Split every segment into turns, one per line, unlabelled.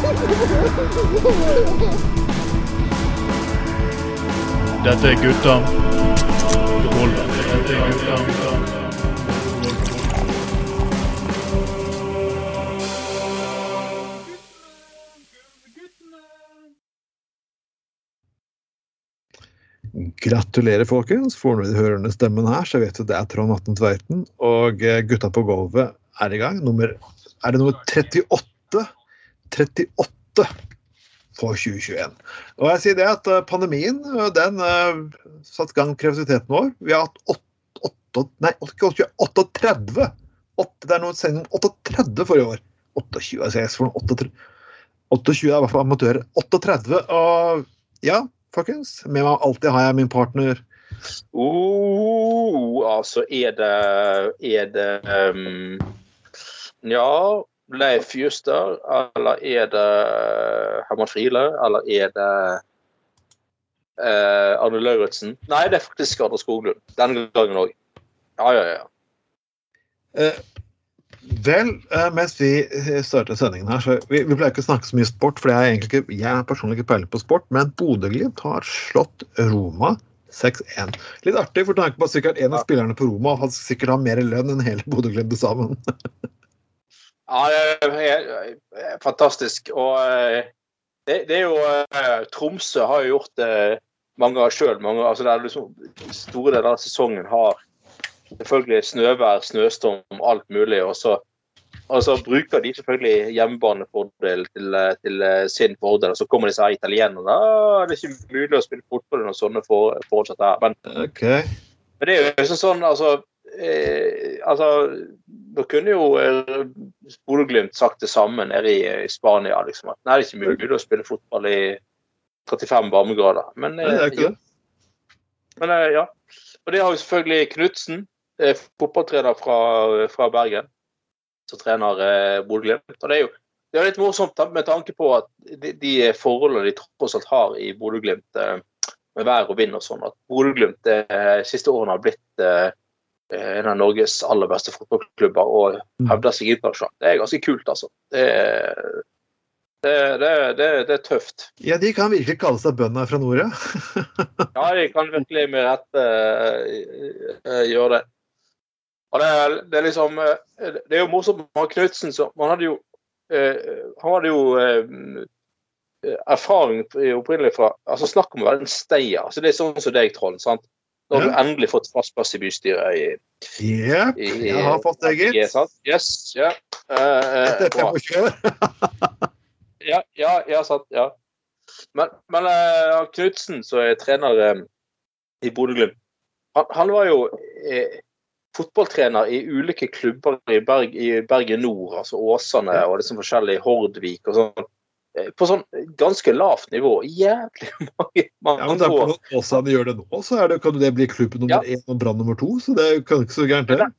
Dette er gutta. Dette er gutta.
Gratulerer, folkens. Får du hørende stemmen her, så vet du det er Trond Atten Tveiten. Og eh, Gutta på gulvet er i gang. Nummer, er det nummer 38? 38 for 2021. Og jeg sier det at eh, pandemien eh, den uh, satte gang kreativiteten vår. Vi har hatt 8, 8, nei, 38 8, Det er noe sending 38 forrige år. 28, altså jeg for 28, 28 er i hvert fall amatører. 38. Og ja, folkens. Med meg alltid har jeg min partner.
Oh, altså, er det Er det um, Ja, Leif Juster, eller er det Herman Friele, eller er det eh, Arne Lauritzen? Nei, det er faktisk Arne Skoglund. Denne gangen òg. Ja, ja, ja.
Eh, vel, eh, mens vi starter sendingen her, så vi, vi pleier ikke å snakke så mye sport, for jeg er ikke, jeg er personlig ikke peiling på sport, men Bodø-Glimt har slått Roma 6-1. Litt artig, for tanken på at sikkert en av spillerne på Roma har sikkert har mer lønn enn hele Bodø-Glimt sammen.
Ja, det er fantastisk. Og eh, det, det er jo eh, Tromsø har jo gjort det mange ganger sjøl. Altså det liksom, store deler av sesongen har selvfølgelig snøvær, snøstorm, alt mulig. Og så, og så bruker de selvfølgelig hjemmebanefordel til, til, sin fordel. Og så kommer disse italienerne. Det er ikke mulig å spille fotball under sånne for, her. Men,
okay.
men det er jo liksom sånn, altså eh, altså, Da kunne jo eh, Bodø-Glimt sagt det samme nede i, i Spania. liksom, at Nei, det er ikke mulig å spille fotball i 35 varmegrader. Men,
Nei, det er ikke
ja. Men eh, ja. Og det har jo selvfølgelig Knutsen, eh, fotballtrener fra, fra Bergen, som trener eh, Bodø-Glimt. Og det er jo det er litt morsomt med tanke på at de, de forholdene de tross alt har i Bodø-Glimt eh, med vær og vind og sånn, at Bodø-Glimt de siste årene har blitt eh, en av Norges aller beste fotballklubber og hevder seg internasjonalt. Det er ganske kult, altså. Det, det, det, det, det er tøft.
Ja, de kan virkelig kalle seg bøndene fra nord,
ja, de kan virkelig med rette uh, gjøre det. Og det er, det er liksom Det er jo morsomt med Knutsen. Man hadde jo uh, Han hadde jo uh, erfaring opprinnelig fra altså Snakk om å være en stayer. Altså, det er sånn som deg, Trond. sant? Nå har du endelig fått fast plass i bystyret. i,
Jepp, jeg har fått det, gitt.
Yes, ja.
Etter 25 år.
ja, ja, ja, sant. Ja. Men, men uh, Knutsen, som er trener um, i Bodø-Glimt, han, han, var jo eh, fotballtrener i ulike klubber i, Berg, i Bergen Nord, altså Åsane og liksom forskjellige Hordvik og sånn på sånn ganske lavt nivå. Jævlig mange, mange
ja, men derfor, år. Også han gjør det nå, så det, kan det bli klubb nummer én ja. og Brann nummer to. Så det kan ikke så gærent, det.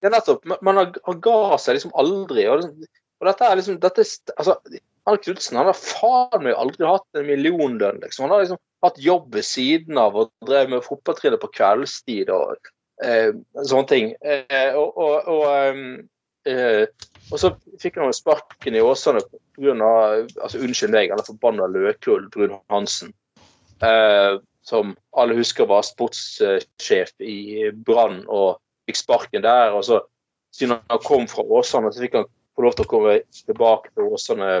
Det er nettopp. Men han, han ga seg liksom aldri. Og, liksom, og dette er liksom dette, altså, Han Knutsen har faen meg aldri hatt en millionlønn. Liksom. Han har liksom hatt jobb ved siden av og drev med fotballtrener på kveldstid og eh, sånne ting. Eh, og, og, og eh, og så fikk han sparken i Åsane pga. Altså, unnskyld meg, eller forbanna Løklull Brun Hansen. Eh, som alle husker var sportssjef i Brann og fikk sparken der. Og så, siden han kom fra Åsane, så fikk han få lov til å komme tilbake til Åsane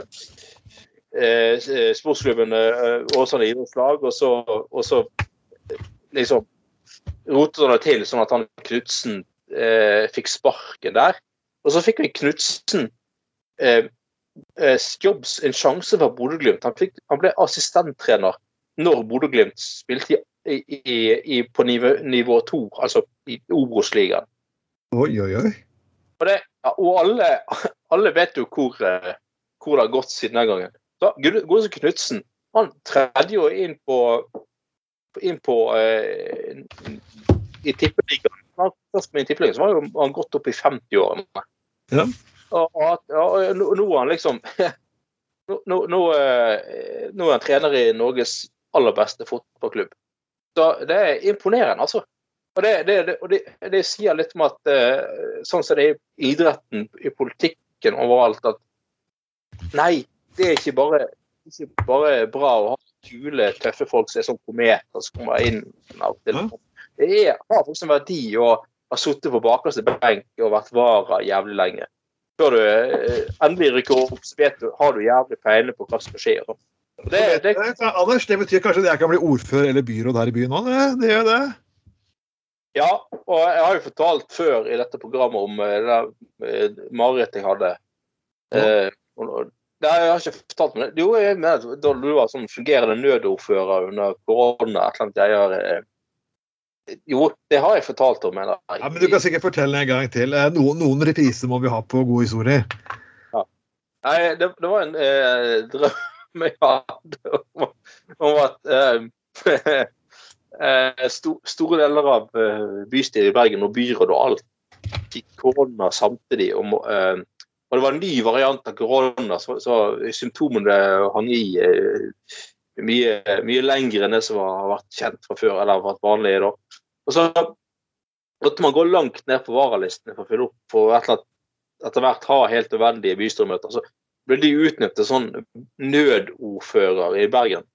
eh, sportsklubben eh, Åsane idrettslag, og så, og så liksom rotet han det til sånn at han Knutsen eh, fikk sparken der. Og så fikk vi Knutsen eh, Jobs en sjanse for Bodø-Glimt. Han, han, ble assistenttrener når Bodø-Glimt spilte i, i, i, på nivå, nivå to, altså i Obos-ligaen.
Oi, oi, oi.
Og, det, og alle, alle, vet jo hvor, hvor, det har gått siden den gangen. Så Godse Knutsen han tredde jo inn på, inn på eh, i tippeligaen. Først med tippeligaen så var jo han gått opp i 50-årene.
Ja.
Og, og, og, nå er han liksom nå, nå, nå, er han trener i Norges aller beste fotballklubb. Så det er imponerende, altså. Og det, det, det, og det sier litt om at sånn som det er i idretten, i politikken overalt, at nei, det er ikke bare, ikke bare bra å ha kule, tøffe folk som er sånn kometer som kommer inn av og til.
Ja.
Det er, har faktisk en verdi å ha sittet på bakerste benk og vært vara jævlig lenge. Før du eh, endelig rykker opp, så vet du, har du jævlig peiling på hva som skal skje. og det, Det, det,
Eh, Anders, det betyr kanskje at jeg kan bli ordfører eller byråd her i byen òg? Det, det gjør det.
ja, og jeg har jo fortalt før i dette programmet om eh, det eh, marerittet jeg hadde. Eh, og- Nei, jeg har ikke fortalt om det. Jo, jeg mener at da du var sånn fungerende nødordfører under korona, et eller annet jeg eh, Jo, det har jeg fortalt om. Eller?
Ja, men Du kan sikkert fortelle en gang til. Eh, Noen, noen repriser må vi ha på gode historier.
Nei, det, det var en eh, drøm jeg hadde om, om at eh, eh, sto, store deler av eh, bystyret i Bergen og byrådet og alt fikk korona samtidig. Og, eh, og det var en ny variant av korona, så, så symptomene hang i eh, mye, mye lengre enn det som har vært kjent fra før, eller har vært vanlig da. Og så måtte man gå langt ned på varalistene for å fylle opp for et eller annet etter hvert ha helt nødvendige bystyremøter. Så ble de utnevnt til sånn nødordfører i Bergen.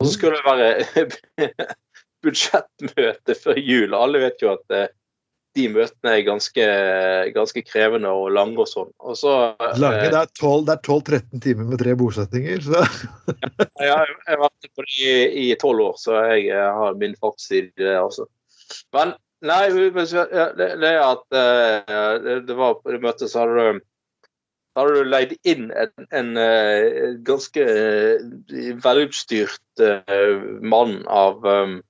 Og så skulle det være budsjettmøte før jul. Alle vet jo at eh, de møtene er ganske, ganske krevende og lange og sånn. Og så
Lange,
eh,
det er 12 det er 12-13 timer med tre bordsetninger. Så.
Har, jeg har vært på det i tolv år, så jeg eh, har min fartstid i det også. Men nei, ja, det, det at eh, det, var på det møtet så hadde du da hadde du leid inn en, en en ganske velutstyrt mann av um,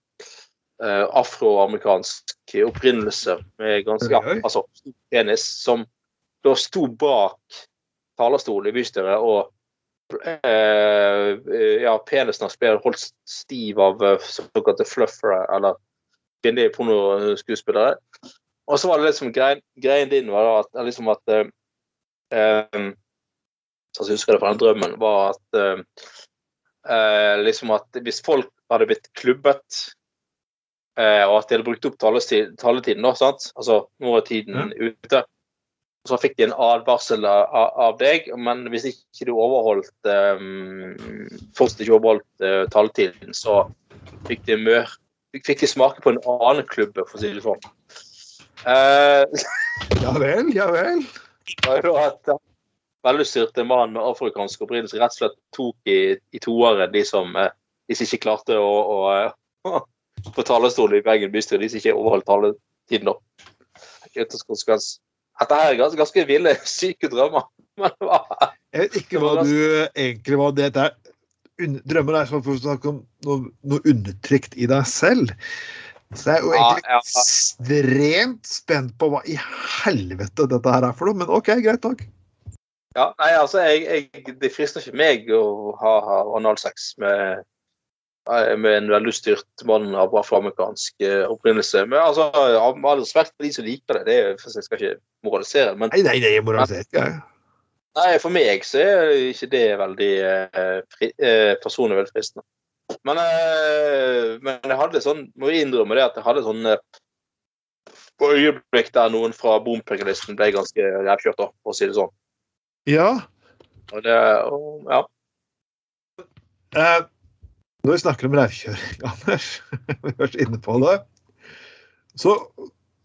eh, afroamerikansk opprinnelse med ganske ja, altså, penis, som da sto bak talerstolen i bystyret og uh, ja, penisen hans ble holdt stiv av eh, såkalte fluffere, eller kvinnelige pornoskuespillere. Og så var det liksom greien, greien din var da at, liksom at uh, um, Sånn som jeg husker det fra den drømmen, var at uh, liksom at hvis folk hadde blitt klubbet og at de hadde brukt opp taletid, taletiden, da, sant? altså nå er tiden ute, så fikk de en advarsel av, av deg, men hvis ikke du overholdt um, fortsatt ikke overholdt eh, taletiden, så fikk de, mør, fikk, de smake på en annen klubbe, for å si det sånn. Eh,
Ja vel, ja vel.
var jo at eh, velutstyrte mann med afrikansk opprinnelse rett og slett tok i, i toere de som, eh, de som ikke klarte å, å, eh, på talerstolen i Bergen bystyre, de som ikke overholdt taletiden. nå. Dette er ganske, ganske ville, syke drømmer.
Jeg vet ikke hva du egentlig var det der. Drømmer er som for å snakke om noe, noe undertrykt i deg selv. Så jeg er jo
Ja,
egentlig
ja.
ekstremt spent på hva i helvete dette her er for noe. Men OK, greit nok.
Ja, nei, altså, jeg, jeg, det frister ikke meg å ha, ha analsex med, med en velutstyrt mann av afroamerikansk eh, opprinnelse. Men altså, med all respekt for de som liker det, det er, jeg skal ikke moralisere. Men
Nei, nei, det er moralisert, jeg.
nei, for meg så er ikke det veldig eh, fri, eh, personlig veldig fristende. Men, eh, men jeg hadde sånn, må jeg innrømme det at jeg hadde sånn eh, på øyeblikk der noen fra bompengelisten ble ganske rævkjørt, for å si det sånn.
Ja.
Og det, og, ja.
Eh, når vi snakker om revkjøring, Anders, vi har vært inne på det, så,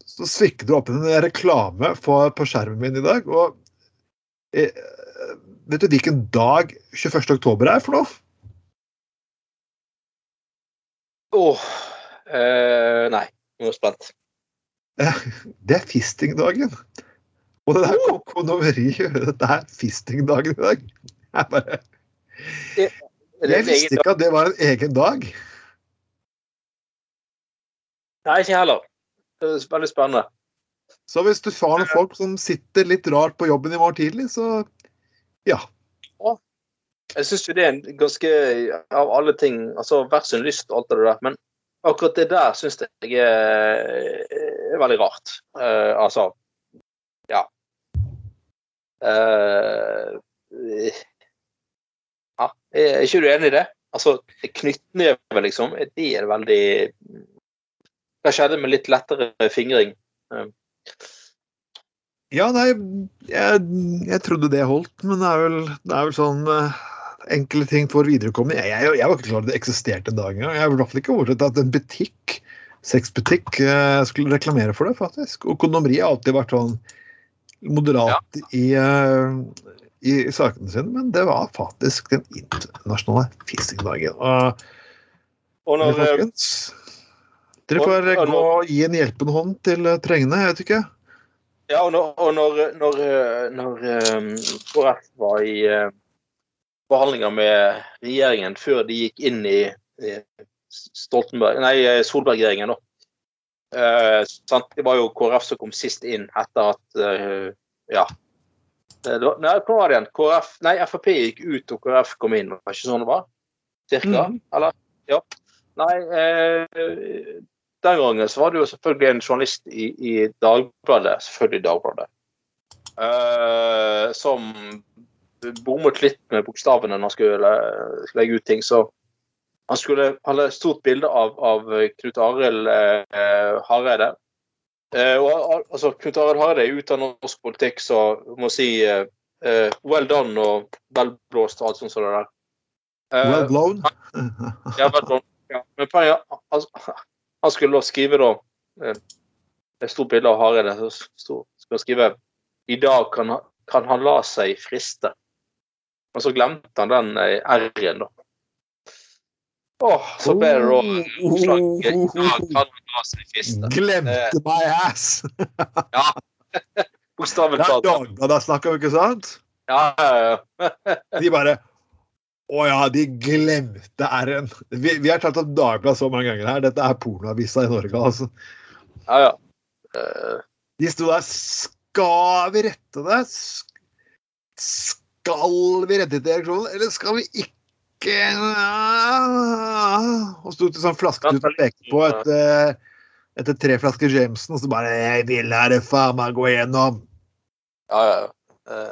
så svikket du opp en reklame på, på skjermen min i dag. Og jeg, vet du hvilken dag 21. oktober er for noe?
Åh, eh, nei, nå er jeg spent.
Det er fistingdagen. Og det der kondomeriet. Det er fistingdagen i dag. Jeg, bare, jeg visste ikke at det var en egen dag.
Nei, ikke heller. Det er veldig spennende.
Så hvis du har noen folk som sitter litt rart på jobben i morgen tidlig, så ja.
Jeg syns jo det er en ganske Av alle ting altså Hver sin lyst og alt det der, men akkurat det der syns jeg er, er veldig rart. Uh, altså Ja. Ja. Er ikke du enig i det? Altså, knyttneve, liksom. Det er veldig Hva skjedde med litt lettere fingring?
Ja, nei, jeg, jeg trodde det holdt, men det er vel, det er vel sånn eh, enkle ting for viderekommende. Jeg, jeg, jeg var ikke klar over det eksisterte en dag engang. Jeg var i hvert fall ikke oversett at en butikk, sexbutikk, eh, skulle reklamere for det, faktisk. Og kondomeriet har alltid vært sånn moderat i, eh, i, i sakene sine, men det var faktisk den internasjonale fistingdagen. Og
Og når, eh,
folkens, dere får
og- og
gå og gi en hjelpende hånd til eh, trengende, jeg vet ikke.
ja, og når, og når, når, eh, når eh, KrF var i eh, forhandlinger med regjeringen før de gikk inn i, i Stoltenberg, nei, eh, Solberg-regjeringen. Eh. Det var jo KrF som kom sist inn etter at eh, Ja. Nei, var det igjen? KrF, nei, Frp gikk ut og KrF kom inn. Var ikke sånn det var? Cirka?
Mm.
Eller? Ja. Nei, eh, den gangen så var det jo selvfølgelig en journalist i, i Dagbladet, selvfølgelig Dagbladet, eh, som bommet litt med bokstavene når han skulle skulle legge ut ting. Så han skulle hadde et stort bilde av, av Knut Arild eh, Hareide. Eh, og, al- altså, Knut Arild Hareide er ute av norsk politikk, så må si eh, well done og vel blåst og alt sånt som det der. Uh,
Well blown.
ja, well blown. Ja. Men poenget altså, han skulle da skrive da et stort bilde av Hareide. Så skulle han skrive i dag kan, kan han la seg friste. Og så glemte han den R-en, da. Åh, så ble det da friste.
Glemte my ass!
Bokstavelig
Det er
talt.
Da snakker vi ikke sant?
Ja, ja, ja.
De bare Å ja, de glemte R-en. Vi, vi har tatt opp Dagbladet så mange ganger her. Dette er pornoavisa i Norge, altså.
ja, ja. Uh...
De sto der Skal vi rette det? Sk- Skal vi rette til ereksjonen, eller skal vi ikke? Og sto til sånn flasketut og pekte på etter, etter tre flasker Jameson, og så bare Jeg vil la det faen meg gå igjennom.
ja, ja. ja.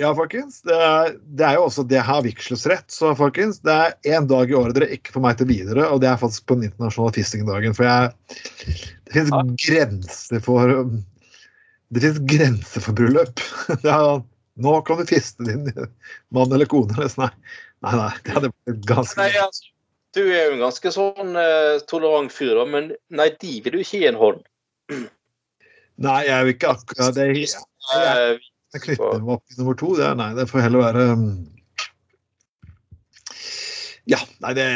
Ja, folkens. Det er, det er jo også det har vigselsrett. Så folkens, det er én dag i året dere ikke får meg til videre, og det er faktisk på den internasjonale fistingdagen. For jeg Det finnes
Ja.
grenser for Det finnes grenser for bryllup. Det er, nå kan du fiste din mann eller kone. Eller, sånn. nei, nei, nei, det hadde blitt ganske
Nei, altså, du er jo en ganske sånn eh, tolerant fyr, da, men nei, de vil du ikke gi en hånd.
Nei, jeg vil ikke akkurat det. Jeg,
jeg,
jeg knytter meg opp i nummer to. Det er, nei, det får heller være um, Ja, nei, det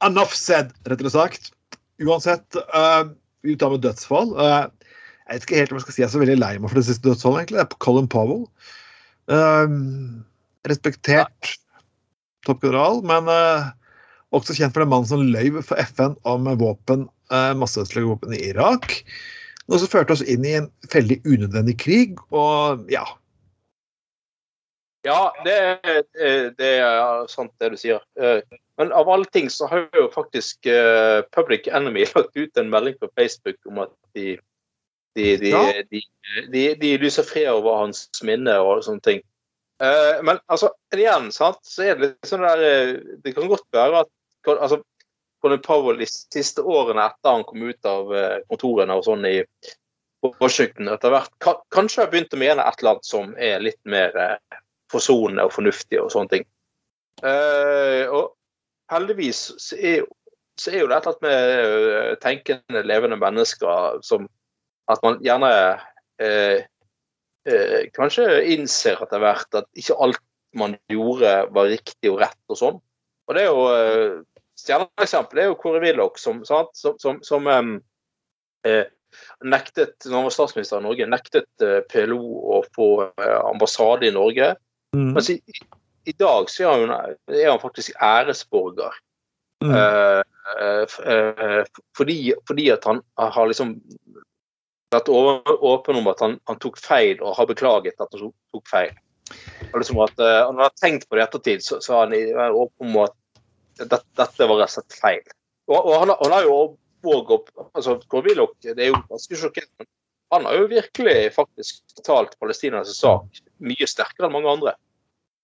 Enough said, rett og slett. Uansett, uh, vi tar med dødsfall. Uh, jeg vet ikke helt om jeg skal si jeg er så veldig lei meg for det siste dødsfallet, egentlig. Det er Colin Powell. Um, respektert toppgeneral, men uh, også kjent for den mannen som løy for FN om våpen, uh, våpen i Irak. Noe som førte oss inn i en veldig unødvendig krig, og ja.
Ja, det eh, det er sant det du sier. Men av alle ting så har jo faktisk Public Enemy lagt ut en melding på Facebook om at de de, de,
Ja.
de, de, de lyser fred over hans minne og sånne ting. Uh, Men altså, igjen, sant, så er det litt sånn der eh, Det kan godt være at altså, Colin Powell de siste årene etter han kom ut av eh, kontorene og sånn i Washington etter hvert, ka- kanskje har begynt å mene et eller annet som er litt mer eh, forsonende og fornuftig og sånne ting. Uh, og heldigvis så er, så er jo det et eller annet med tenkende, levende mennesker som at man gjerne eh, eh, kanskje innser etter hvert at ikke alt man gjorde var riktig og rett og sånn. Og det er jo eh, Stjerneeksempel er jo Kåre Willoch som, sant, som, som, som eh, nektet, når han var statsminister i Norge, nektet eh, PLO å få eh, ambassade i Norge.
Mm.
Mens i, i dag så er han, er han faktisk æresborger.
Mm.
Eh, eh, eh, fordi, fordi at han har liksom vært åpen om at han, han tok feil, og har beklaget at han tok, feil. Og liksom at uh, Når han har tenkt på det i ettertid, så, så han er åpen om at dette, dette var rett og slett feil. Og, og han, har- han har jo òg altså, Korvilok, det er jo ganske sjokkerende, han har jo virkelig faktisk talt palestinernes sak mye sterkere enn mange andre.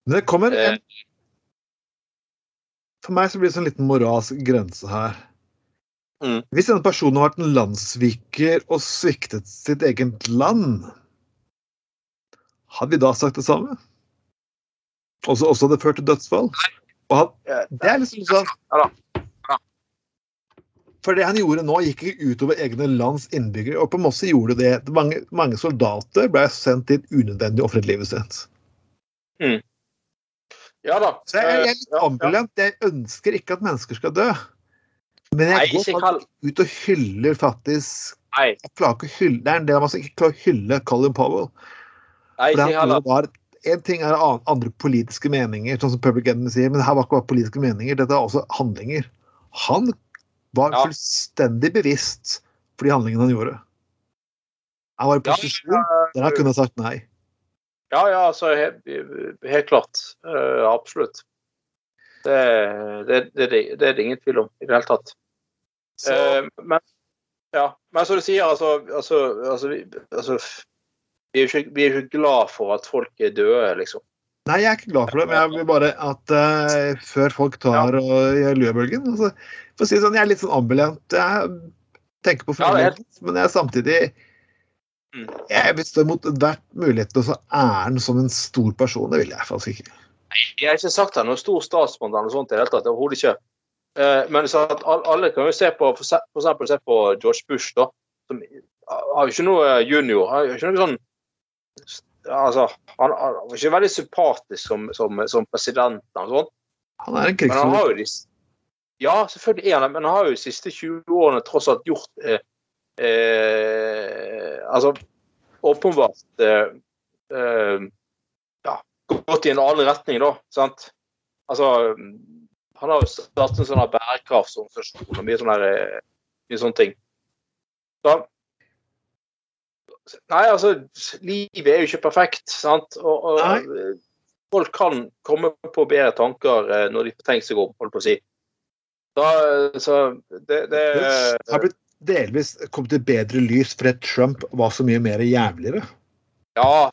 Det kommer
Eh,
en For meg så blir det sånn liten moralsk grense her.
Mm.
Hvis denne personen har vært en landssviker og sviktet sitt eget land, hadde vi da sagt det samme? Også, også det ført til dødsfall? Han, det er liksom sånn. For det han gjorde nå, gikk ikke utover egne lands innbyggere. Og på Mosse gjorde det. Mange, mange soldater ble sendt dit unødvendig og ofret livet sitt.
Ja da.
Så jeg, er litt
ja.
ambulant. Jeg ønsker ikke at mennesker skal dø. Men jeg
Nei,
går faktisk ut og hyller faktisk
Nei,
jeg klarer ikke å hylle, Det er en del av meg som ikke klarer å hylle Colin Powell.
nei,
For det han var En ting er andre politiske meninger, sånn som Public Enemy sier, men det her var ikke bare politiske meninger, dette er også handlinger. Han var
Ja.
fullstendig bevisst for de handlingene han gjorde. Han var i
Ja,
posisjon der han kunne sagt nei.
Ja, ja, altså helt, helt klart. Uh, absolutt. Det, det, det, det, er det ingen tvil om i det hele tatt. Eh, men, ja. men som du sier, altså, altså, altså, vi, altså vi, er jo ikke, vi er ikke glad for at folk er døde, liksom.
nei, jeg er ikke glad for det, men jeg vil bare at uh, før folk tar og gjør løbølgen altså, For å si det sånn, jeg er litt sånn ambulant. Jeg tenker på
Ja, er
men jeg er samtidig
Mm.
Jeg vil stå imot ethvert mulighet til å få æren som en stor person. Det vil jeg faktisk ikke.
Jeg har ikke sagt han noen stor statsmann eller noe sånt i det hele tatt. Overhodet ikke. Eh, men alle kan jo se på for eksempel se på George Bush, da. Som har jo ikke noe junior. Har ikke noe sånn Altså, han, han var ikke veldig sympatisk som, som, som president. eller noe sånt.
Han er en
de Ja, selvfølgelig er han det, men han har jo de siste 20 årene tross alt gjort eh, eh, Altså åpenbart eh, eh, gått i en annen retning, da. Sant? Altså Han har jo startet en sånn bærekraftsorganisasjon og mye sånne, eh, mye sånne ting. Så Nei, altså Livet er jo ikke perfekt, sant? Og, og folk kan komme på bedre tanker eh, når de får tenkt seg om, holdt på å si. Da, eh, så det, det
har blitt delvis kommet i bedre lys fordi Trump var så mye mer jævligere.
Ja,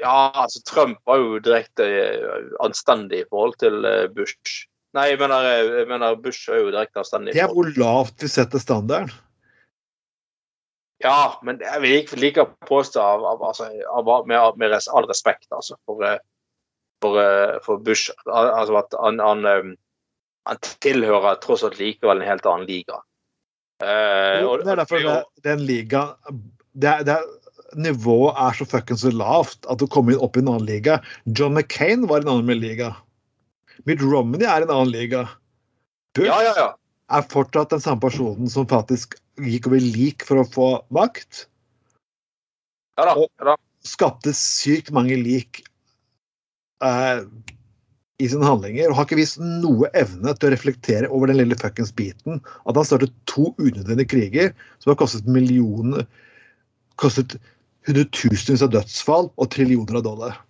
ja, altså Trump var jo direkte eh, anstendig i forhold til eh, Bush. Nei, jeg mener, eh, jeg mener Bush er jo direkte anstendig.
Det er hvor lavt vi setter standarden.
Ja, men jeg vil ikke like å påstå av, av, altså, av, med, med all respekt altså, for, for, for Bush altså at han, han, han tilhører tross alt likevel en helt annen liga. Eh, og-
Det er derfor det, den liga det det Nivået er så fuckings så lavt at du kommer inn opp i en annen liga John McCain var i en annen liga. Mitt Romney er i en annen liga. Bush
Ja, ja, ja.
er fortsatt den samme personen som faktisk gikk over lik for å få makt.
ja, da,
Og-
ja da.
Skapte sykt mange lik eh, i sine handlinger. Og har ikke vist noe evne til å reflektere over den lille fuckings biten. At han startet to unødvendige kriger som har kostet millioner Kostet hundretusenvis av dødsfall og trillioner av dollar.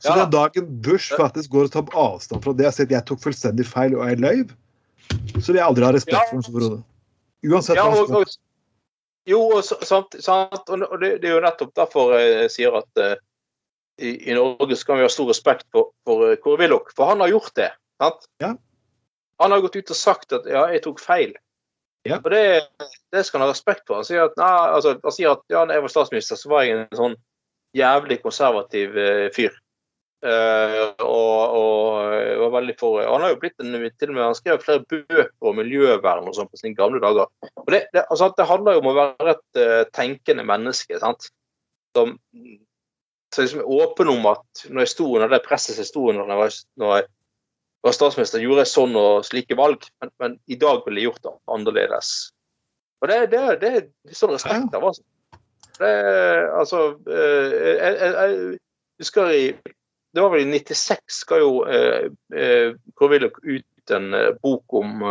Så
Ja.
den dagen Bush faktisk går og tar avstand fra det og sier at jeg tok fullstendig feil og jeg løy, så vil jeg aldri ha respekt for ham som broder. Uansett
Ja, og, og, jo, og sant, sant, og det, det er jo nettopp derfor jeg sier at uh, i, i Norge skal vi ha stor respekt for, for eh, Kåre Willoch, for han har gjort det. Sant?
Ja.
Han har gått ut og sagt at ja, jeg tok feil.
Ja.
Og det, det skal han ha respekt for. Han sier at, nei, altså, han sier at ja, da jeg var statsminister, så var jeg en sånn jævlig konservativ eh, fyr. Uh, og, og var veldig for Han har jo blitt en, til og med han skrev flere bøker om miljøvern og sånn på sine gamle dager. Og det, det, altså, det handler jo om å være et uh, tenkende menneske. sant? Som, som er åpen om at når jeg sto under det presset som sto under når jeg når jeg var statsminister, gjorde jeg sånn og slike valg, men, men i dag ville jeg gjort det annerledes. Og det, det, det er sånn respekt av, altså. Det, altså eh, jeg, jeg, jeg husker i Det var vel i 96 skal jo eh, eh, ut en eh, bok om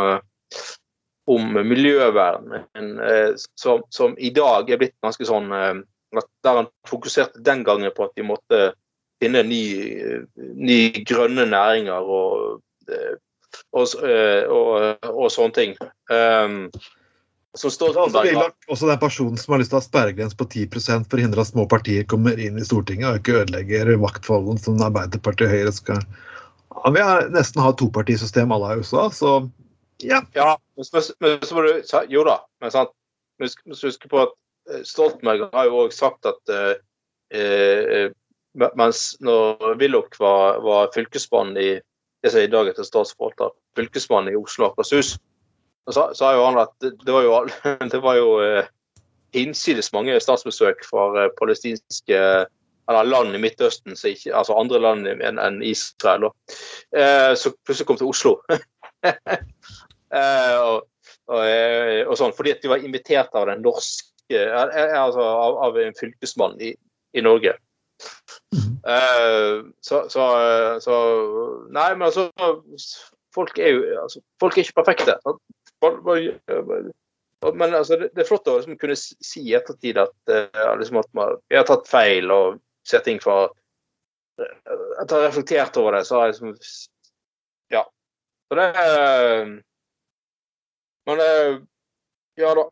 om miljøvern, en, som, som i dag er blitt ganske sånn Der han fokuserte den gangen på at de måtte finne ny, grønne næringer og, eh, og, eh, og, og sånne ting. Um, som
Det er også
har
også den personen som har lyst til å ha sperregrense på 10 for å hindre at små partier kommer inn i Stortinget og ikke ødelegger maktforholdene som Arbeiderpartiet og Høyre skal Han vil har nesten ha et topartisystem alle i USA, så ja.
Ja, men, så- men så må du Jo da, men sant. Husk- husk på at eh, Stoltenberg har jo òg sagt at eh, mens når Willoch var, var fylkesmann i det som i dag heter statsforvalter, fylkesmann i Oslo og Akershus, så sa jo han at det, var jo, det var jo eh, hinsides mange statsbesøk fra eh, palestinske eller land i Midtøsten, ikke, altså andre land enn en Israel, eh, som plutselig kom til Oslo. eh, og, og, eh, og, sånn, fordi at de var invitert av den norske altså av, av en fylkesmann i, i Norge. Uh, så, så, så, Nei, men altså Folk er jo altså, folk er ikke perfekte. Men altså, det, er flott å liksom, kunne si i ettertid at, uh, liksom, at man, jeg har tatt feil og ser ting fra Etter å ha reflektert over det, så har jeg liksom Ja. Så det Men ja da.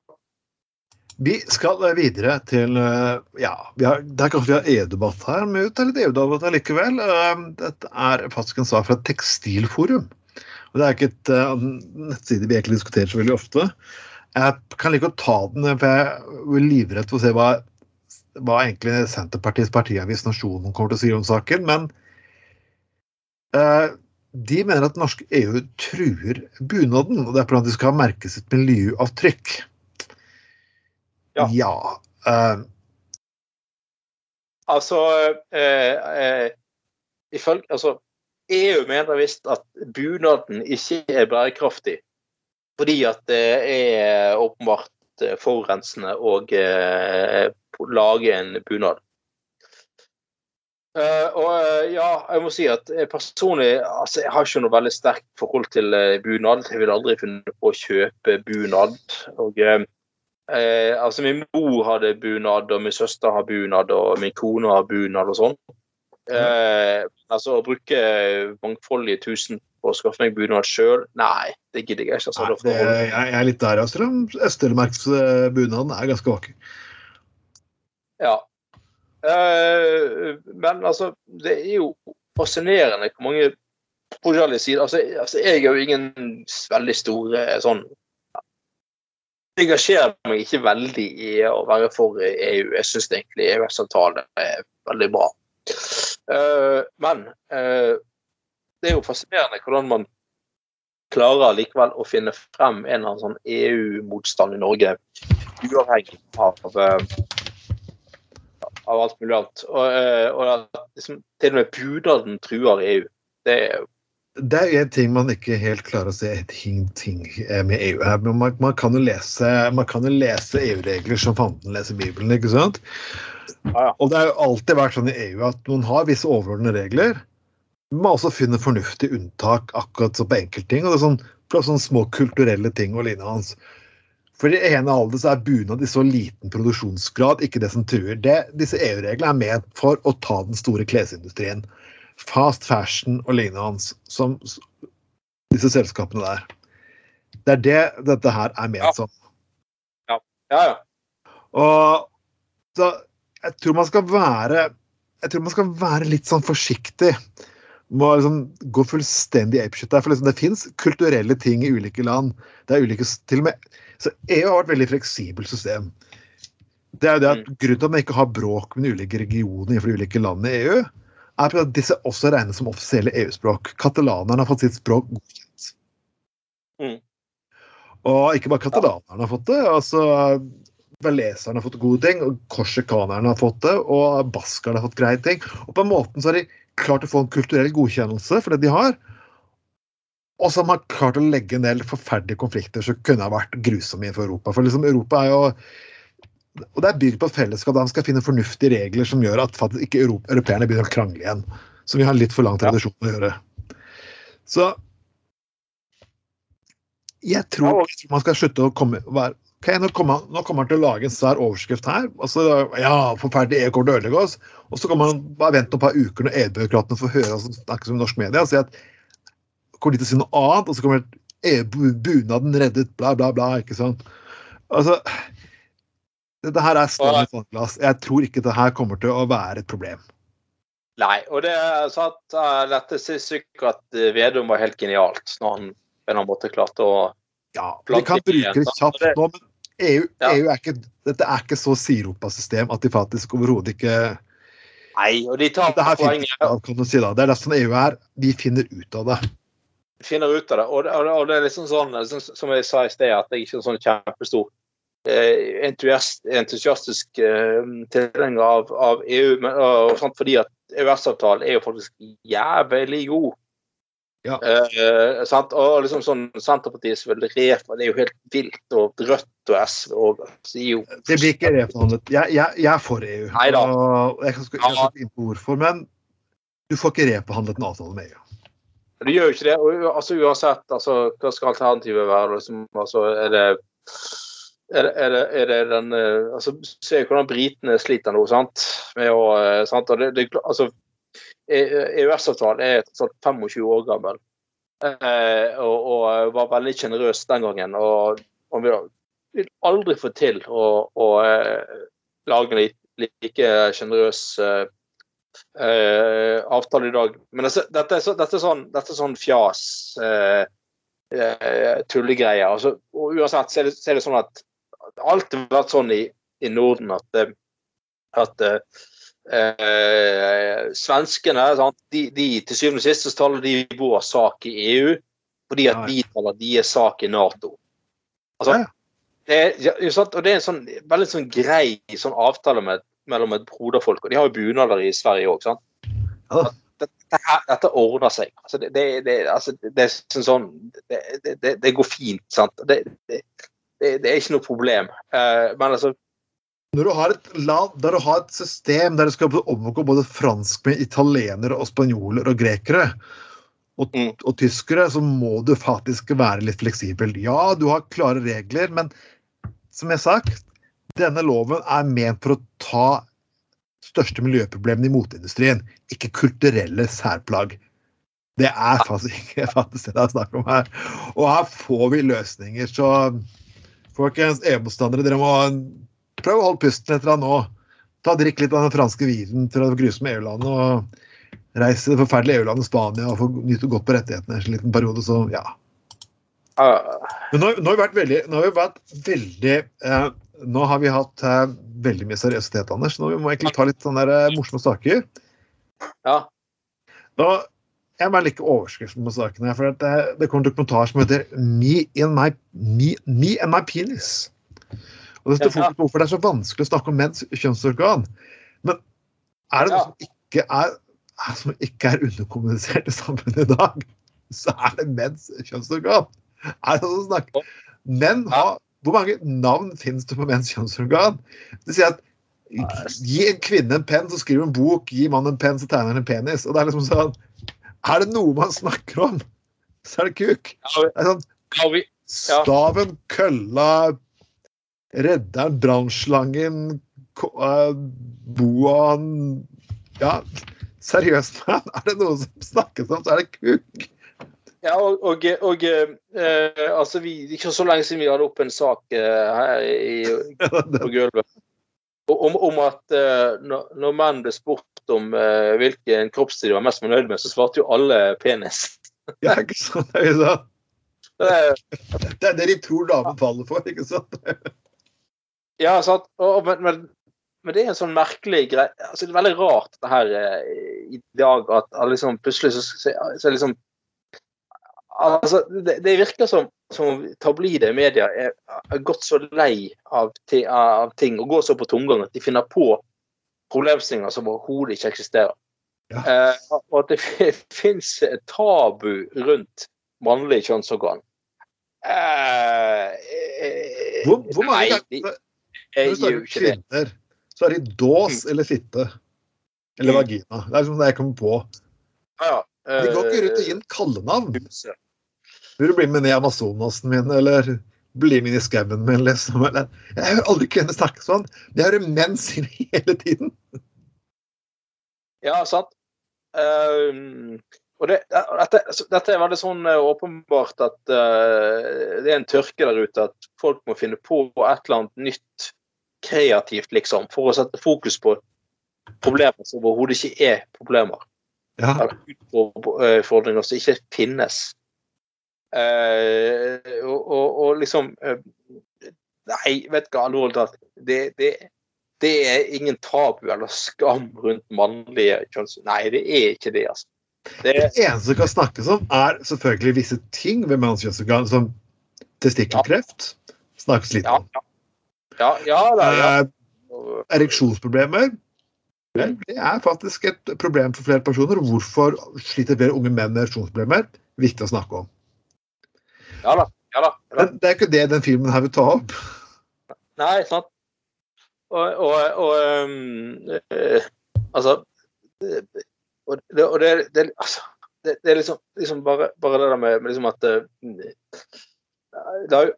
Vi skal videre til eh, Ja, har, det er kanskje vi har EU-debatt her, men det er litt EU-debatt likevel. Eh, dette er faktisk en sak fra Tekstilforum. Og Det er ikke et nettside vi egentlig diskuterer så veldig ofte. Jeg kan like å ta den, for jeg er livredd for å se hva, hva egentlig Senterpartiets partiavis Nasjonen kommer til å si om saken. Men uh, de mener at norsk EU truer bunaden. og Det er fordi de skal merke sitt miljøavtrykk. Ja. ja uh,
altså, uh, uh, ifølge, altså EU mener visst at bunaden ikke er bærekraftig. Fordi at det er åpenbart forurensende å lage en bunad. Uh, og uh, ja, jeg må si at personlig altså, jeg har ikke noe veldig sterkt forhold til uh, bunad. Jeg vil aldri finne på å kjøpe bunad. Og Eh, altså Min mor hadde bunad, og min søster har bunad, og min kone har bunad og sånn. Eh, altså Å bruke mangfoldige tusen på å skaffe meg bunad sjøl, nei, det gidder jeg ikke. Altså,
nei, det, jeg, er litt der, selv om Øst-Telemarksbunaden er ganske vakker.
Ja. Eh, men altså, det er jo fascinerende hvor mange forskjellige sider altså, altså, Jeg er jo ingen veldig store sånn engasjerer meg ikke veldig i å være for EU. Jeg syns egentlig EØS-avtalen er veldig bra. Uh, men uh, det er jo fascinerende hvordan man klarer likevel å finne frem en eller annen sånn EU-motstand i Norge, uavhengig av, uh, av alt mulig annet. Og, og at liksom, til og med bunaden truer EU. Det er jo
det er en ting man ikke helt klarer å se ting, ting med EU her. Men man, man kan jo lese, lese EU-regler som fanden leser Bibelen, ikke sant? Ja, ja. Og det har jo alltid vært sånn i EU at man har visse overordnede regler. Men man også finner fornuftige unntak akkurat så på enkeltting. Og det er sånn, sånne små kulturelle ting og lignende. For i ene alder så er bunad i så liten produksjonsgrad ikke det som truer. Det, disse EU-reglene er ment for å ta den store klesindustrien fast fashion og lignende som disse selskapene der. Det er det dette her er ment som.
Ja. ja, ja.
Og så jeg tror man skal være jeg tror man skal være litt sånn forsiktig med å liksom gå fullstendig apeshit der. For liksom, det fins kulturelle ting i ulike land. Det er ulike, til og med, så EU har vært et veldig fleksibelt system. Det er jo det at mm. Grunnen til at man ikke har bråk med ulike regioner innenfor ulike landene i EU, er at disse også regnes som offisielle EU-språk. Katalanerne har fått sitt språk godkjent. Mm. Og ikke bare katalanerne har fått det. altså Valeserne har fått gode ting, og korsikanerne har fått det, og baskerne har fått greie ting. Og på en måte så har de klart å få en kulturell godkjennelse for det de har. Og som har klart å legge en del forferdelige konflikter som kunne ha vært grusomme for Europa. For liksom Europa er jo og det er bygd på fellesskap. Da man skal finne fornuftige regler som gjør at faktisk ikke europeerne begynner å krangle igjen. Som vi har litt for lang tradisjon å gjøre. Så jeg tror man skal slutte å komme være okay, nå, kommer han, nå kommer han til å lage en svær overskrift her. Altså, ja, forferdelig EU kommer til å ødelegge oss. Og så kan man bare vente et par uker når EU-byråkratene får høre oss snakke som norsk media og si at kommer de til å si noe annet, og så kommer EU-bunaden reddet, bla, bla, bla. ikke sant? Altså, dette her er større vannglass. Jeg tror ikke det her kommer til å være et problem.
Nei, og det er sant, dette syns ikke at eh, Vedum var helt genialt når han på en måte klarte å
Ja, vi kan bruke det kjapt nå, men EU, ja. EU er ikke, dette er ikke så siropasystem at de faktisk overhodet ikke
Nei, og de tar
Det her
poenget.
kan si. Det er det som EU er. De finner ut av det.
finner ut av det. Og, det- og, det- er liksom sånn, som jeg sa i sted, at jeg ikke er sånn kjempestor entusiastisk eh, tilhenger av, av EU, men, og, sånt, fordi at EØS-avtalen er jo faktisk jævlig god.
Ja.
Eh, sant? Og liksom sånn Senterpartiet som vil er jo helt vilt. Og Rødt og SV og jo
Det blir ikke reforhandlet. Jeg, jeg, jeg er for EU.
Neida.
Og jeg
kan
ikke inn på hvorfor, men du får ikke reforhandlet en avtale med EU.
Du gjør jo ikke det. Og, altså, uansett, altså, hva skal alternativet være? Liksom, altså, er det er det, er det, den eh, altså, Se hvordan britene sliter nå, sant? Med å, eh, sant? Det, det, altså, EØS-avtalen er sånn, 25 år gammel eh, og, og var veldig sjenerøs den gangen. Og, og vi vil aldri få til å, å eh, lage en like, sjenerøs eh, eh, avtale i dag. Men altså, dette, er dette, er sånn, dette er sånn fjas. Eh, eh, tullegreier. Altså, og uansett så er, det, så er det sånn at alltid vært sånn i, i Norden at, eh, at eh, eh, svenskene? De, de til syvende og sist så taler de vår sak i EU, fordi at vi taler deres sak i Nato. Altså, det, er- og det er en sånn, veldig sånn grei sånn avtale med, mellom et broderfolk. Og de har jo bunader i Sverige òg, sant.
Ja.
Dette, dette ordner seg. Altså, det, det, det, altså, det sånn, det, det, det, det går fint, sant. Det, det, det, er ikke noe problem. Uh, men altså
Når du har et land der du har et system der du skal omgå både franskmenn, italienere, og spanjoler og grekere og,
Mm.
og tyskere, så må du faktisk være litt fleksibel. Ja, du har klare regler, men som jeg har sagt, denne loven er ment for å ta største miljøproblemene i moteindustrien, ikke kulturelle særplagg. Det er faktisk ikke faktisk det det er snakk om her. Og her får vi løsninger, så folkens, EU-motstandere, dere må prøve å holde pusten etter han nå. Ta Drikk litt av den franske vinen å gruse med EU-landet og Reise til det forferdelige EU-landet Spania og få nyte godt på rettighetene en liten periode. Så ja.
eh,
Men nå, nå har vi vært veldig, nå har vi vært veldig eh, Nå har vi hatt eh, veldig mye seriøsitet, Anders. Nå må vi egentlig ta litt sånne der, eh, morsomme saker.
Ja.
Nå, jeg bare liker overskriften på sakene. for at det, det kommer en dokumentar som heter Me my, me, me and my penis. Og det står fokus på hvorfor det er så vanskelig å snakke om menns kjønnsorgan. Men er det noe som ikke er, er, som ikke er underkommunisert i samfunnet i dag, så er det menns kjønnsorgan. Er det noe som snakker Menn har Hvor mange navn finnes det på menns kjønnsorgan? Det sier at Gi en kvinne en penn, så skriver hun en bok. Gi mannen en penn, så tegner han en penis. Og det er liksom sånn Er det noe man snakker om, så er det kuk. Det er sånn. Staven, kølla, redderen, brannslangen, eh, boaen Ja, seriøst, man. Er det noe som snakkes om, så er det kuk.
ja, og, og, og eh, altså vi, ikke så lenge siden vi hadde opp en sak eh, her i, på gulvet om, om at eh, når menn ble spurt om eh, hvilken kroppstid de var mest fornøyd med, så svarte jo alle penis.
Ja, ikke sant? Det er sånn.
Eh,
Det er det de tror damen faller for, ikke sant?
Ja, sant. Og, men, men, men det er en sånn merkelig greie altså, Det er veldig rart det her eh, i dag at at liksom, plutselig så, så, så liksom Altså, det, det virker som, som tabloide medier er, er gått så lei av, av ting og går så på tomgang at de finner på problemstillinger som overhodet ikke eksisterer.
Ja.
Eh, og at det fins tabu rundt mannlig kjønnsorgan. Eh, eh,
Hvor, hvor mange
nei, de-
Når du snakker
jo
kvinner, så er de dås eller fitte. Eller
Mm.
vagina. Det er liksom det jeg kommer på.
Ja,
De går ikke rundt og
eh,
gir en kallenavn. Vil du bli med ned i Amazonasen min, eller bli med inn i skauen min, liksom? Eller? Jeg hører aldri kvinner snakke sånn. Jeg hører menn si det hele tiden.
Ja, sant. Uh, og det, dette, dette er veldig sånn eh, åpenbart at uh, det er en tørke der ute at folk må finne på et eller annet nytt kreativt, liksom, for å sette fokus på problemer som overhodet ikke er problemer.
Ja.
Eller utfordringer som ikke finnes. Eh, og, og, og liksom eh, Nei, vet du hva, alvorlig talt. Det, det, det er ingen tabu eller skam rundt mannlige kjønns... Nei, det er ikke det, altså. Det
Det eneste som kan snakkes om, er selvfølgelig visse ting ved manns kjønnsorgan, som testikkelkreft. Snakkes litt
ja,
om.
ja. Ja, ja, da, ja.
Eh, ereksjonsproblemer. Det er faktisk et problem for flere personer. Hvorfor sliter flere unge menn med ereksjonsproblemer? Viktig å snakke om.
Ja da. Ja da. Ja, da.
Det, det er ikke det den filmen her vil ta opp.
Nei, sant. Og, og, og um, øh, Altså Og det, og det, det, altså, det, er liksom, liksom bare, bare det der med, med liksom at eh, Det har jo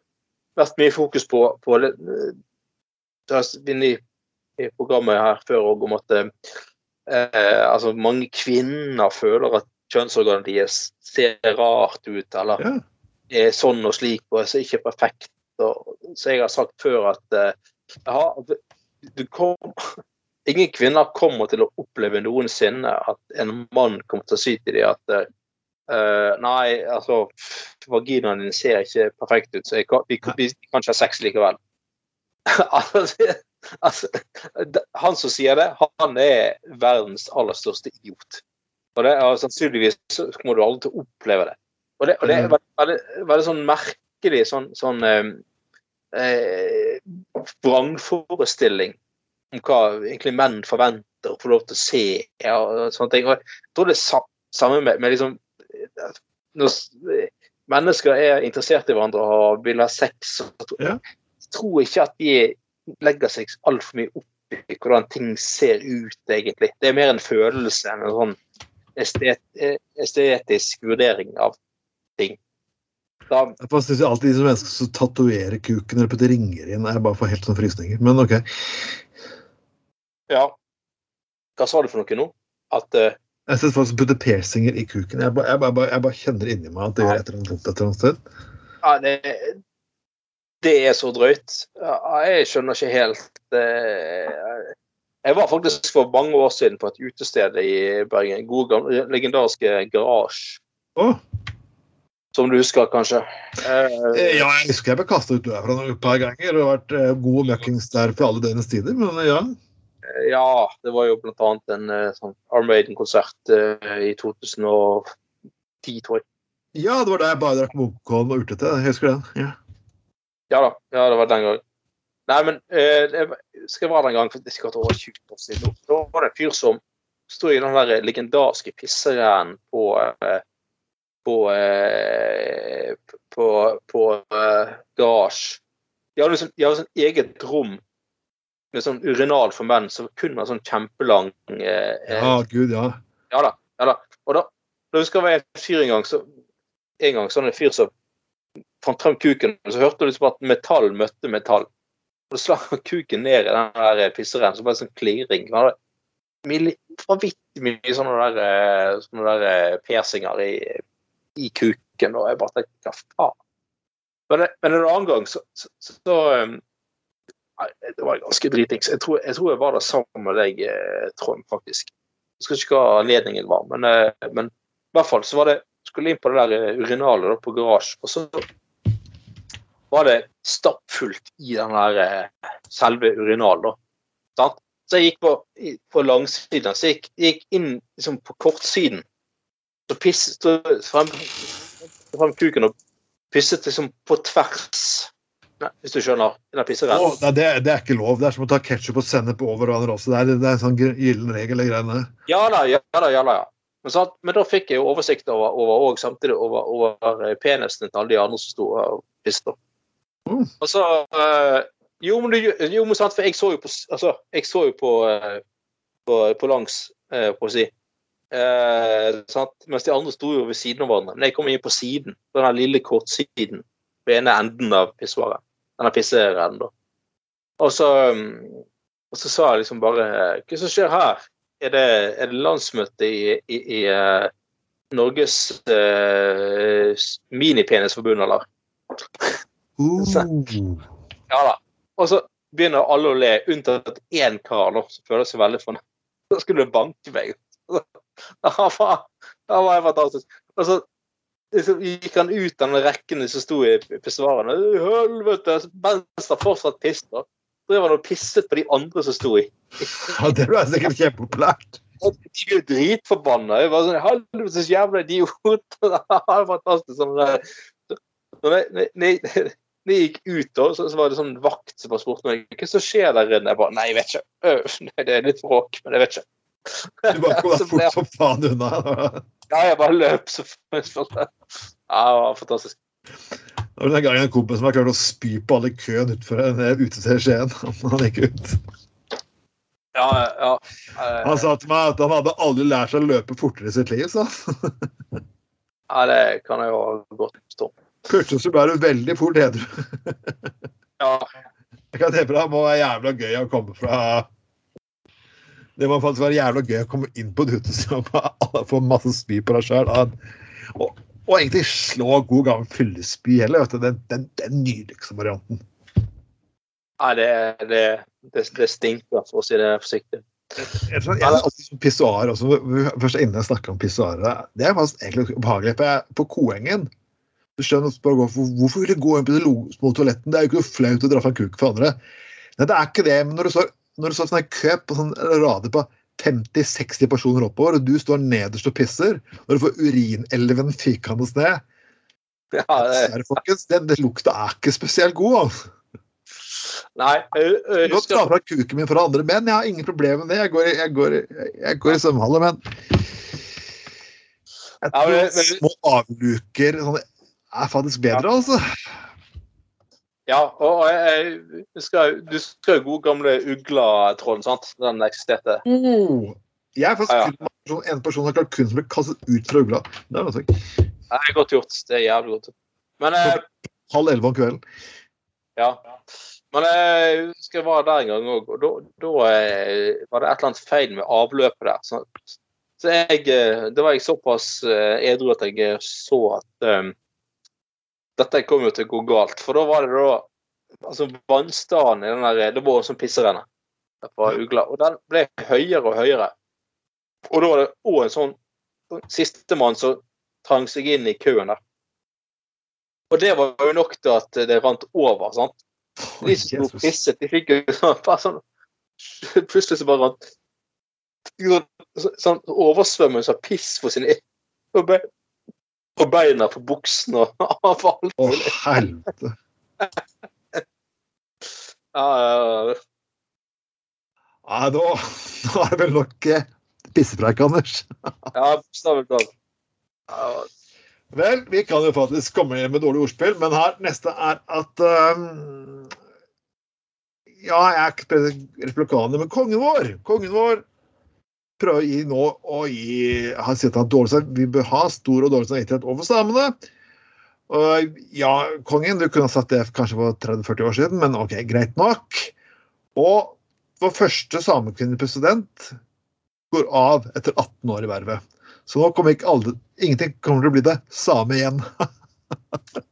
vært mye fokus på, på det, det har i, i programmet her før og om at eh, altså mange kvinner føler at kjønnsorganet deres ser rart ut, eller
Ja.
Er sånn og slik og er ikke perfekt. Og, så jeg har sagt før at eh, ja, du, kom, ingen kvinner kommer til å oppleve noensinne at en mann kommer til å si til dem at Uh, nei, altså vaginaen din ser ikke perfekt ut, så kan, vi, kan- vi kan ikke ha sex likevel. altså, altså, han som sier det, han er verdens aller største idiot. Og det er sannsynligvis kommer du aldri til å oppleve det. Og det, og det var veldig, veldig, sånn merkelig sånn, sånn eh, eh, vrangforestilling om hva egentlig menn forventer å få lov til å se. Ja, og sånne ting. Og jeg tror det er sa samme med, med liksom eh, Når mennesker er interessert i hverandre og vil ha sex, jeg tror ikke at de legger seg altfor mye opp i hvordan ting ser ut, egentlig. Det er mer en følelse enn en sånn estet, eh, estetisk vurdering av. Da,
Jeg syns alltid de som mennesker som tatoverer kuken eller putter ringer inn, er bare for helt sånn frysninger. Men OK.
ja. Hva sa du for noe nå? At uh...
Jeg sett folk som putter piercinger i kuken. Jeg bare, jeg bare, jeg bare kjenner inni meg at det gjør et eller annet vondt et eller annet sted.
ja, det, det er så drøyt. Jeg skjønner ikke helt uh... Jeg var faktisk for mange år siden på et utested i Bergen. God, legendariske Garasje.
Å,
Som du husker, kanskje? Eh,
eh, ja, jeg husker jeg ble kasta ut derfra et par ganger. Det har vært eh, god møkkings der for alle døgnets tider, men ja.
Ja, det var jo blant annet en sånn sånn Armaden-konsert eh, i 2010, tror jeg.
Ja, det var da jeg bare drakk Munkholm og urtete. Jeg husker den. Ja.
Ja da, ja, det var den gangen. Nei, men eh, skal jeg være den gang for det er sikkert over 20 år siden. Da var det en fyr som sto i den der legendariske pisserennen på eh, på eh, på, på eh, garasje. De hadde sånn, de hadde sånn eget rom med sånn urinal for menn som kun var sånn kjempelang eh, eh,
ja, gud, ja.
ja da. ja da. Og da, da husker jeg en fyr en gang, så, en gang sånn en fyr som fant frem kuken, og så hørte du liksom at metall møtte metall. Og så slang han kuken ned i den der pisseren, så ble det sånn klirring. Han hadde Vanvittig mye sånne der, eh, sånne der eh, piercinger i, i kuken, og jeg bare tenkte hva faen. Men, men en annen gang så, så, så um, Det var ganske dritings. Jeg jeg tror jeg var der sammen med deg, eh, Trond, faktisk. Jeg skal ikke hva anledningen var, men, eh, men i hvert fall så var det skulle inn på det der eh, urinalet da, på garasje, og så var det stappfullt i den der selve urinalen. da. Sant? Så jeg gikk på, på langsiden, så jeg gikk, gikk inn liksom, på kortsiden. Så pisset frem, frem kuken og pisset liksom på tvers. Nei, hvis du skjønner? Den
Å, Oh, det, det er ikke lov. Det er som å ta ketsjup og sennep over hverandre også. Det er, det er en sånn gyllen regel, greiene.
Ja da, ja da, ja da. ja. Men, sant? men da fikk jeg jo oversikt over, over og samtidig over, over eh, penisen til alle de andre som sto og pisset.
Mm.
Og så øh, Jo, men, du, jo, men sant, for jeg så jo på Altså, jeg så jo på, øh, på, på langs, øh, på å si. Eh? Mens de andre sto jo ved siden av hverandre. Men jeg kom inn på siden. På den lille kortsiden. På ene enden av pissoaret. Denne pisserennen, da. Og så, mm, og så sa jeg liksom bare Hva som skjer her? Er det, er det landsmøte i, i, i uh, Norges uh, minipenisforbund, eller?
Uh.
Ja da. Og så begynner alle å le, unntatt én kar da, som føler seg veldig fornøyd. Så skulle du banke meg. Ja, var, helt fantastisk. Og så liksom, gikk han ut av den rekken som sto i pissoarene. Helvete! Mens han fortsatt pisser. drev han og pisset på de andre som sto i.
Ja, det var sikkert kjempepopulært.
De ble dritforbanna. Jeg var sånn Helvetes jævla idiot! Fantastisk. Sånn. Når jeg- når gikk ut, da, så, så var det sånn vakt som bare spurte meg hva som skjer der inne. Jeg bare Nei, jeg vet ikke. Øh, det er litt bråk, men jeg vet ikke.
Du bare kom deg fort som faen unna.
Ja, jeg bare løp så Ja, det var fantastisk.
Det var den gangen en kompis som har klart å spy på alle i køen utenfor en ute utested i Skien. Han gikk ut.
Ja, ja.
Han sa til meg at han hadde aldri lært seg å løpe fortere i sitt liv. sa han.
ja, det kan jeg jo godt forstå.
Plutselig så ble du veldig fort edru.
Ja.
Jeg kan tenke meg Det må være jævla gøy å komme fra Det må faktisk være jævla gøy å komme inn på et utested og få masse spy på deg sjøl. Og, og egentlig slå god gammel fyllespy heller. vet du. Den, den, den nydeligste varianten.
Nei, det, det, det, det stinker, for å si det forsiktig.
Jeg jeg pissoar også. Først inne jeg snakker om pissoarer. Det er faktisk egentlig ubehagelig. På Koengen du skjønner hvorfor, hvorfor vil du gå inn på det små toaletten? Det er jo ikke noe flaut å dra fra en kuk for andre. Nei, det er ikke det. Men når du står, når du står sånn kø på sånn rader på 50-60 personer oppover, og du står nederst og pisser, når du får urinelven fykende ned
Ja, det,
folkens, den, den lukta er ikke spesielt god. Altså.
nei, jeg, jeg
ta fra kuken min for andre menn. Jeg har ingen problemer med det. Jeg går, jeg går, jeg går i svømmehalle, men jeg
Ja, men- men-
små avluker sånn, er faktisk bedre, altså.
Ja, og jeg, jeg skal, Du husker jo gode gamle Ugla-tråden, sant? Den eksisterte.
Oh. Jeg er faktisk
Ja, ja.
kun en person, en person som har klart kun som ble kastet ut fra ugla. Det er noe sånt.
Det er godt gjort. Det er jævlig godt. Men eh,
Halv elleve om kvelden.
Ja. Men jeg husker jeg var der en gang òg, og da, da eh, var det et eller annet feil med avløpet der. Så, så jeg eh, Det var jeg såpass eh, edru at jeg eh, så at um, dette kom jo til å gå galt. For da var det da altså vannstanden i den der Det var en sånn pisserenne og den ble høyere og høyere. Og da var det òg en sånn sistemann som trang seg inn i køen der. Og det var jo nok til at det rant over. sant? De som sto pisset, de fikk jo sånn, sånn Plutselig så bare rant sånn, sånn oversvømmelse av piss for sin og, og beina på buksene og av alt.
Å, helvete.
Ja, ja, ja.
Ja, nå, nå er det vel nok eh, pissepreik, Anders.
ja bokstavelig talt. Ja,
Vel, vi kan jo faktisk komme igjen med dårlig ordspill, men her neste er at um, Ja, jeg er ikke republikaner, men kongen vår kongen vår prøver å gi nå å gi Han sier at dårlig vi bør ha stor og dårlig samvittighet overfor samene. Og ja, kongen, du kunne sagt det kanskje for 30-40 år siden, men OK, greit nok. Og vår første samekvinnepresident går av etter 18 år i vervet. Så nå kommer ikke alle, ingenting kommer til å bli det same igjen.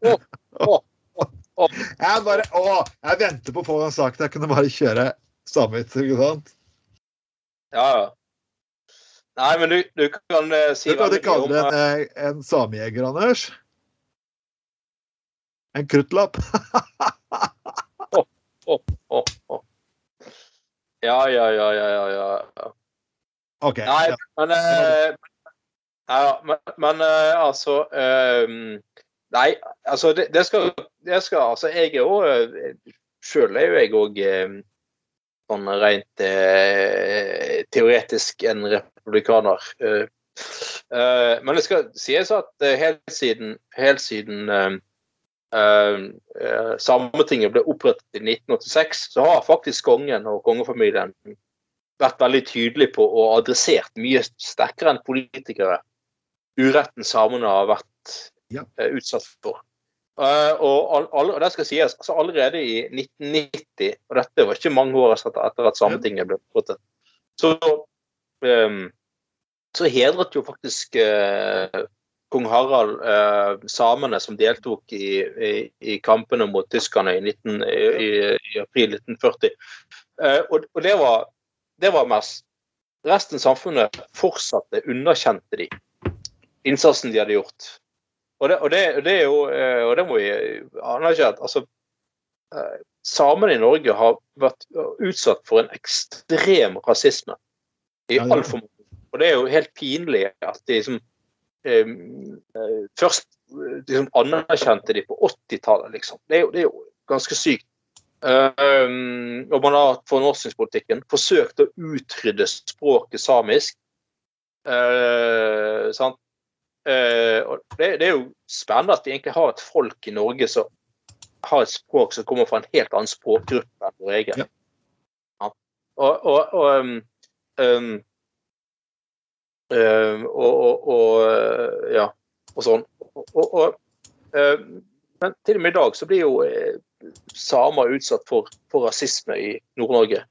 oh, oh, oh.
Jeg bare, å, jeg venter på å få en sak der Jeg kunne bare kjøre samme hit, ikke sant?
ja. ja. Nei, men du, du kan uh, si
Du kan
veldig
ikke kalle det
om
en,
eh,
eh, en samejeger, Anders. En kruttlapp.
oh, oh, oh, Ja, ja, ja, ja, ja, ja.
OK.
Nei, men uh, ja, men, men uh, altså um, Nei, altså det, det, skal, det skal Altså, jeg er jo Sjøl er jo jeg òg sånn rent eh, teoretisk en republikaner. Eh, eh, men det skal sies at eh, helt siden, helt siden Sametinget ble opprettet i 1986, så har faktisk kongen og kongefamilien vært veldig tydelig på og adressert mye sterkere enn politikere uretten samene har vært
Ja.
utsatt for. Og, all, og det skal sies, altså Allerede i 1990, og dette var ikke mange år etter, at Sametinget ble opprettet, så, eh, så hedret jo faktisk eh, kong Harald eh, samene som deltok i, i, i kampene mot tyskerne i, 19, i, april 1940. Eh, og, og det var det var mest. Resten av samfunnet fortsatte, underkjente de innsatsen de hadde gjort. Og det, og det, og det er jo eh, Og det må vi anerkjenne. Altså, eh, samene i Norge har vært utsatt for en ekstrem rasisme i altfor mange. Og det er jo helt pinlig at de liksom eh, Først liksom anerkjente de på 80-tallet, liksom. Det er, jo, det er jo ganske sykt. Eh, og man har for norskingspolitikken forsøkt å utrydde språket samisk. Uh, sant? Uh, og det, det er jo spennende at vi egentlig har et folk i Norge som har et språk som kommer fra en helt annen språkgruppe enn vår egen.
Ja.
Ja. Og, og, og, um, um, um, og, og, og uh, ja, og sånn. Og, um, men til og med i dag så blir jo uh, samer utsatt for, for rasisme i Nord-Norge.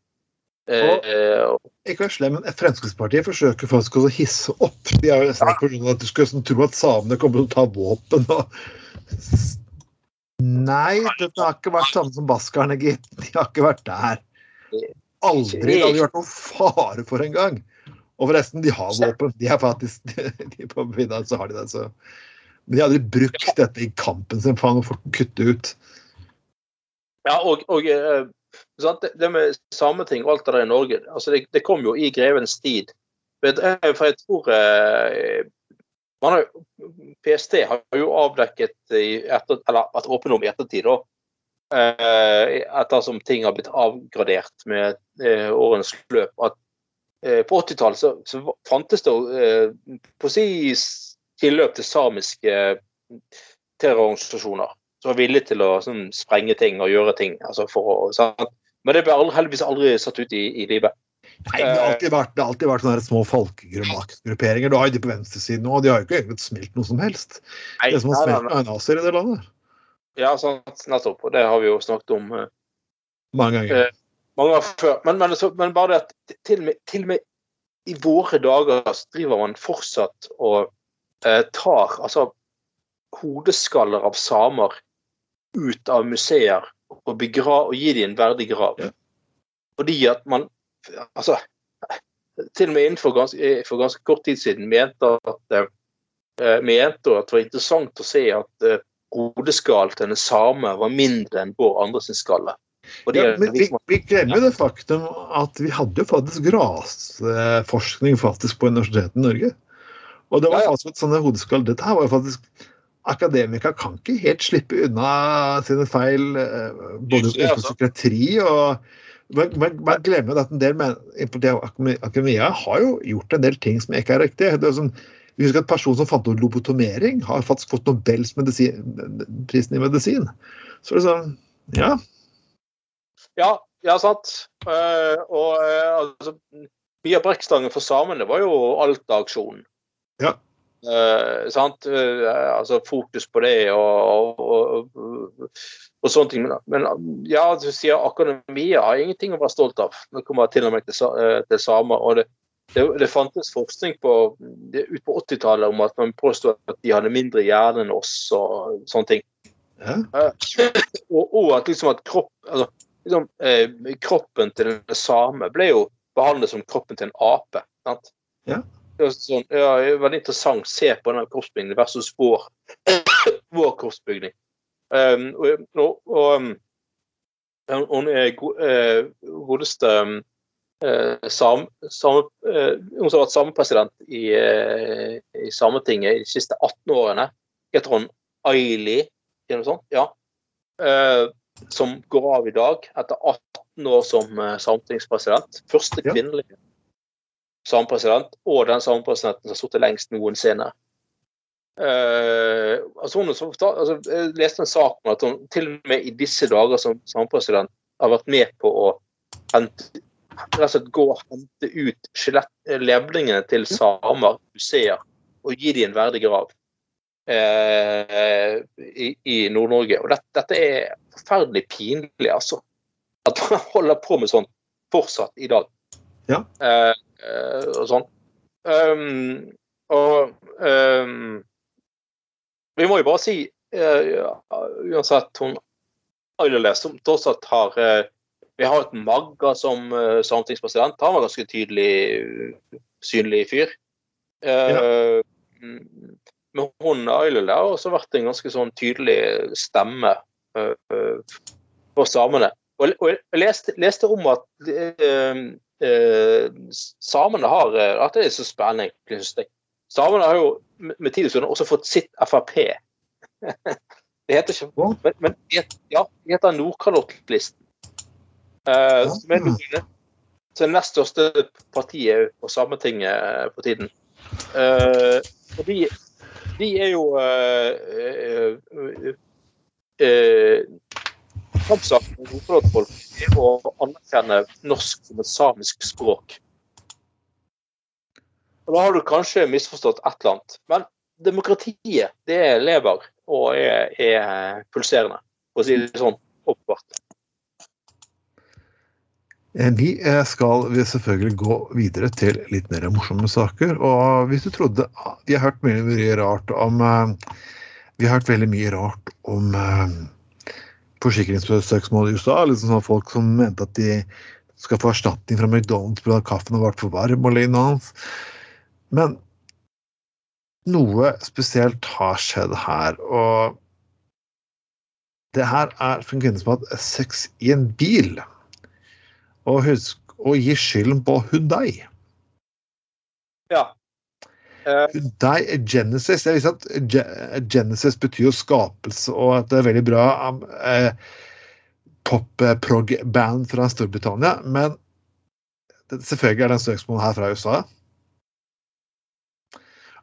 Eh,
Ikke vær slem, men Fremskrittspartiet forsøker faktisk å hisse opp. De er jo nesten på grunn at du skulle sånn tro at samene kommer til å ta våpen og Nei, det har ikke vært samme som baskerne, gitt. De har ikke vært der. Aldri. Det hadde vært noen fare for en gang. Og forresten, de har våpen. De er faktisk de På middag, så har de det, så Men de har aldri brukt dette i kampen sin, for å kutte ut.
Ja, og, og eh? Det, det med sameting og alt det der i Norge, altså det, det kom jo i grevens tid. For jeg tror eh, man har, PST har jo avdekket etter, eller vært åpen om i ettertid, da, eh, ettersom ting har blitt avgradert med årens årenes løp, at eh, på 80-tallet så, så fantes det eh, på si tilløp til samiske terrororganisasjoner som var villige til å sånn, sprenge ting og gjøre ting. Altså for sant? Men det ble aldri, heldigvis aldri satt ut i, i livet.
Nei, det har alltid vært, det har alltid vært sånne små folkegrupperinger. Du har jo de på venstresiden nå, og de har jo ikke egentlig smelt noe som helst. Det som har
Nei, nei,
smelt, er nazier i det landet.
Ja, sant, nettopp. Og det har vi jo snakket om eh,
Mange ganger.
Eh, mange ganger før. Men, men, så, men bare det at til og, med, til og med i våre dager så driver man fortsatt og eh, tar altså hodeskaller av samer ut av museer og, begra og gir dem en verdig grav.
Ja.
Fordi at man Altså til og med innenfor ganske, for ganske kort tid siden mente at eh, mente at det var interessant å se at eh, hodeskallen til en same var mindre enn vår andres sin skalle.
Ja, men vi,
liksom-
vi glemmer jo det faktum at vi hadde jo faktisk rasforskning faktisk på Universitetet i Norge. Og det var
Ja, ja.
faktisk sånne hodeskall. Dette her var jo faktisk Akademikere kan ikke helt slippe unna sine feil, eh, både
Ja, altså.
psykiatri og man, man, man glemmer at en del men, akademia har jo gjort en del ting som ikke er riktig. Det er sånn, vi husker at Personen som fant opp lobotomering, har faktisk fått Nobels medisin, prisen i medisin. Så det er sånn, ja,
Ja, ja sant. Uh, og uh, altså, mye brekkstangen for samene var jo Alta-aksjonen.
Ja.
Uh, sant? Altså fokus på det og, og, og, og sånne ting. Men, men ja, du sier akademia har ingenting å være stolt av. Nå kommer jeg til og med til, til samer. og det, det, det fantes forskning på, det, ut på 80-tallet om at man påstod at de hadde mindre hjerne enn oss og sånne ting.
ja.
og, og at liksom at kropp, altså, liksom, eh, kroppen til en same ble jo behandlet som kroppen til en ape. Sant?
Ja.
Det var sånn, ja, det er veldig interessant å se på denne kroppsbygningen versus vår, vår kroppsbygning. Um, og, og, og um, hun er eh, godeste um, eh, sam, same, eh, Hun som har vært samepresident i, i Sametinget de siste 18 årene, heter hun Aili? Ja. Eh, som går av i dag etter 18 år som uh, sametingspresident. Første
Ja.
kvinnelige samepresident, og den samepresidenten som har sittet lengst noensinne. Uh, altså hun, altså, jeg leste en sak om at hun til og med i disse dager som samepresident har vært med på å hente, altså, gå og hente ut skjelett, eh, levningene til samer, museer, og gi dem en verdig grav uh, i, i Nord-Norge. Og dette, dette er forferdelig pinlig, altså. At man holder på med sånn fortsatt i dag.
Ja.
Eh, eh, og sånn. Um, og um, vi må jo bare si, uh, uansett hun Ailele, som fortsatt har uh, Vi har et Magga som uh, sametingspresident. Han var ganske tydelig synlig fyr. Uh, ja. Men hun Ailele har også vært en ganske sånn tydelig stemme eh, eh, for samene. Og, og jeg leste, leste om at eh, eh, samene har eh, At det er så spennende, egentlig. Samene har jo med tid stunder også fått sitt Frp. det heter ikke Men, men ja, det heter Nordkalottlisten. Uh, som er det nest største partiet på Sametinget på tiden. Uh, de, de er jo uh, Kampsaken med Nordkalottfolk er å anerkjenne norsk som et samisk språk. Og Da har du kanskje misforstått et eller annet. Men demokratiet, det lever og er, er pulserende, for å si det sånn. Åpenbart.
Eh, Vi eh, skal selvfølgelig gå videre til litt mer morsomme saker. Og hvis du trodde ah, Vi har hørt mye, mye rart om eh, Vi har hørt veldig mye rart om eh, forsikringssøksmål i USA. Liksom sånn folk som mente at de skal få erstatning fra McDonald's fordi kaffen har vært for varm og lignende. Men noe spesielt har skjedd her. Og det her er for en kvinne som har hatt sex i en bil. Og husk å gi skylden på Hundai.
Ja. Eh,
Genesis Jeg visste at Genesis betyr jo skapelse, og at det er veldig bra um, eh, pop-prog-band fra Storbritannia. Men det, selvfølgelig er det en søksmål her fra USA.